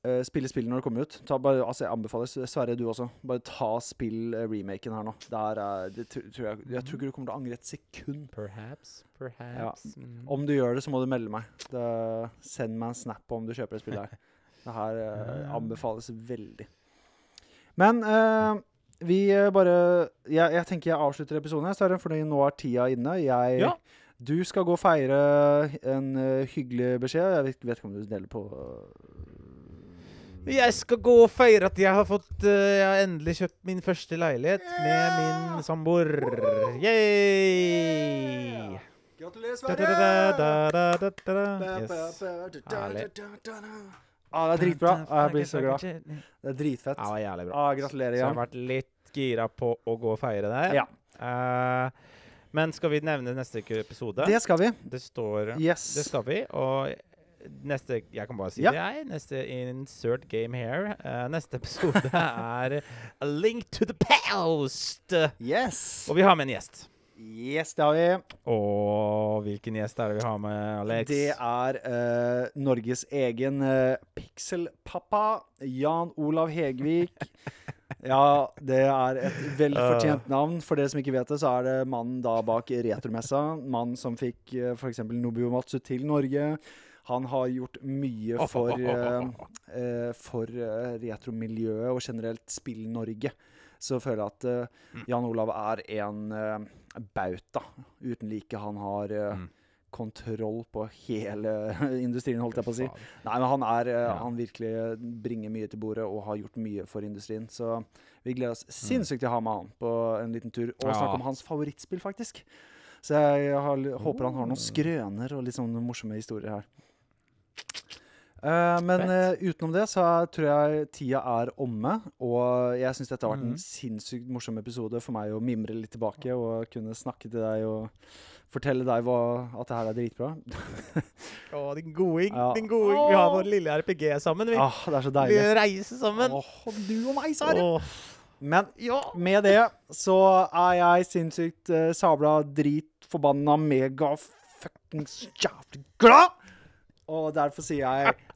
eh, spille spillet når det kommer ut. Ta bare, altså Jeg anbefaler Sverre, du også. Bare ta spill eh, remaken her nå. Er, det, tror jeg, jeg tror ikke du kommer til å angre et sekund. Perhaps. Perhaps. Ja. Om du gjør det, så må du melde meg. Det, send meg en snap om du kjøper det spillet her. Det her uh, anbefales veldig. Men vi eh, bare jeg, jeg tenker jeg avslutter episoden, her, Sverre, for nå er tida inne. Jeg, Ja. Du skal gå og feire en eh, hyggelig beskjed. Jeg vet, vet ikke om du deler på Jeg skal gå og feire at jeg har fått uh, Jeg har endelig kjøpt min første leilighet med min samboer. Yay! Gratulerer. Yes. Herlig. Ah, det er dritbra. Ah, jeg blir så glad. Det er dritfett. Ja, det var jævlig bra. Ah, gratulerer Så jeg har vært litt gira på å gå og feire det. Ja, Uh, men skal vi nevne neste episode? det skal vi. Det står Yes. Det skal vi. Og neste Jeg kan bare si Ja. det, jeg. Neste insert game here. Uh, neste episode er A Link to the Past. Yes. Og vi har med en gjest. Yes, det har vi. Og hvilken gjest er det vi har med, Alex? Det er uh, Norges egen uh, pikselpappa, Jan Olav Hegvik. Ja, det er et velfortjent navn. For dere som ikke vet det, så er det mannen da bak Retromessa. Mannen som fikk uh, f.eks. Nobio Matsu til Norge. Han har gjort mye for, uh, eh, for eh, retromiljøet og generelt Spill-Norge. Så føler jeg at eh, Jan Olav er en eh, bauta uten like. Han har eh, Mm. kontroll på hele industrien, holdt jeg på å si. Nei, men han er eh. Han virkelig bringer mye til bordet og har gjort mye for industrien. Så vi gleder oss Mm. sinnssykt til å ha med han på en liten tur og snakke om hans favorittspill, faktisk. Så jeg har, håper han har Oh. noen skrøner og litt sånne morsomme historier her. Eh, men eh, utenom det så er- tror jeg tida er omme. Og jeg syns dette har vært en Mhm. sinnssykt morsom episode for meg å mimre litt tilbake og kunne snakke til deg og fortelle deg hva, at det her er dritbra. Å, din goding. Ja. Din goding. Vi har vår lille RPG sammen, vi. Ah, det er så deilig. Vi reiser sammen. Åh, du og meg, Sverre. Oh. Men ja. med det så er jeg sinnssykt uh, sabla dritforbanna mega fuckings jævlig glad! Og derfor sier jeg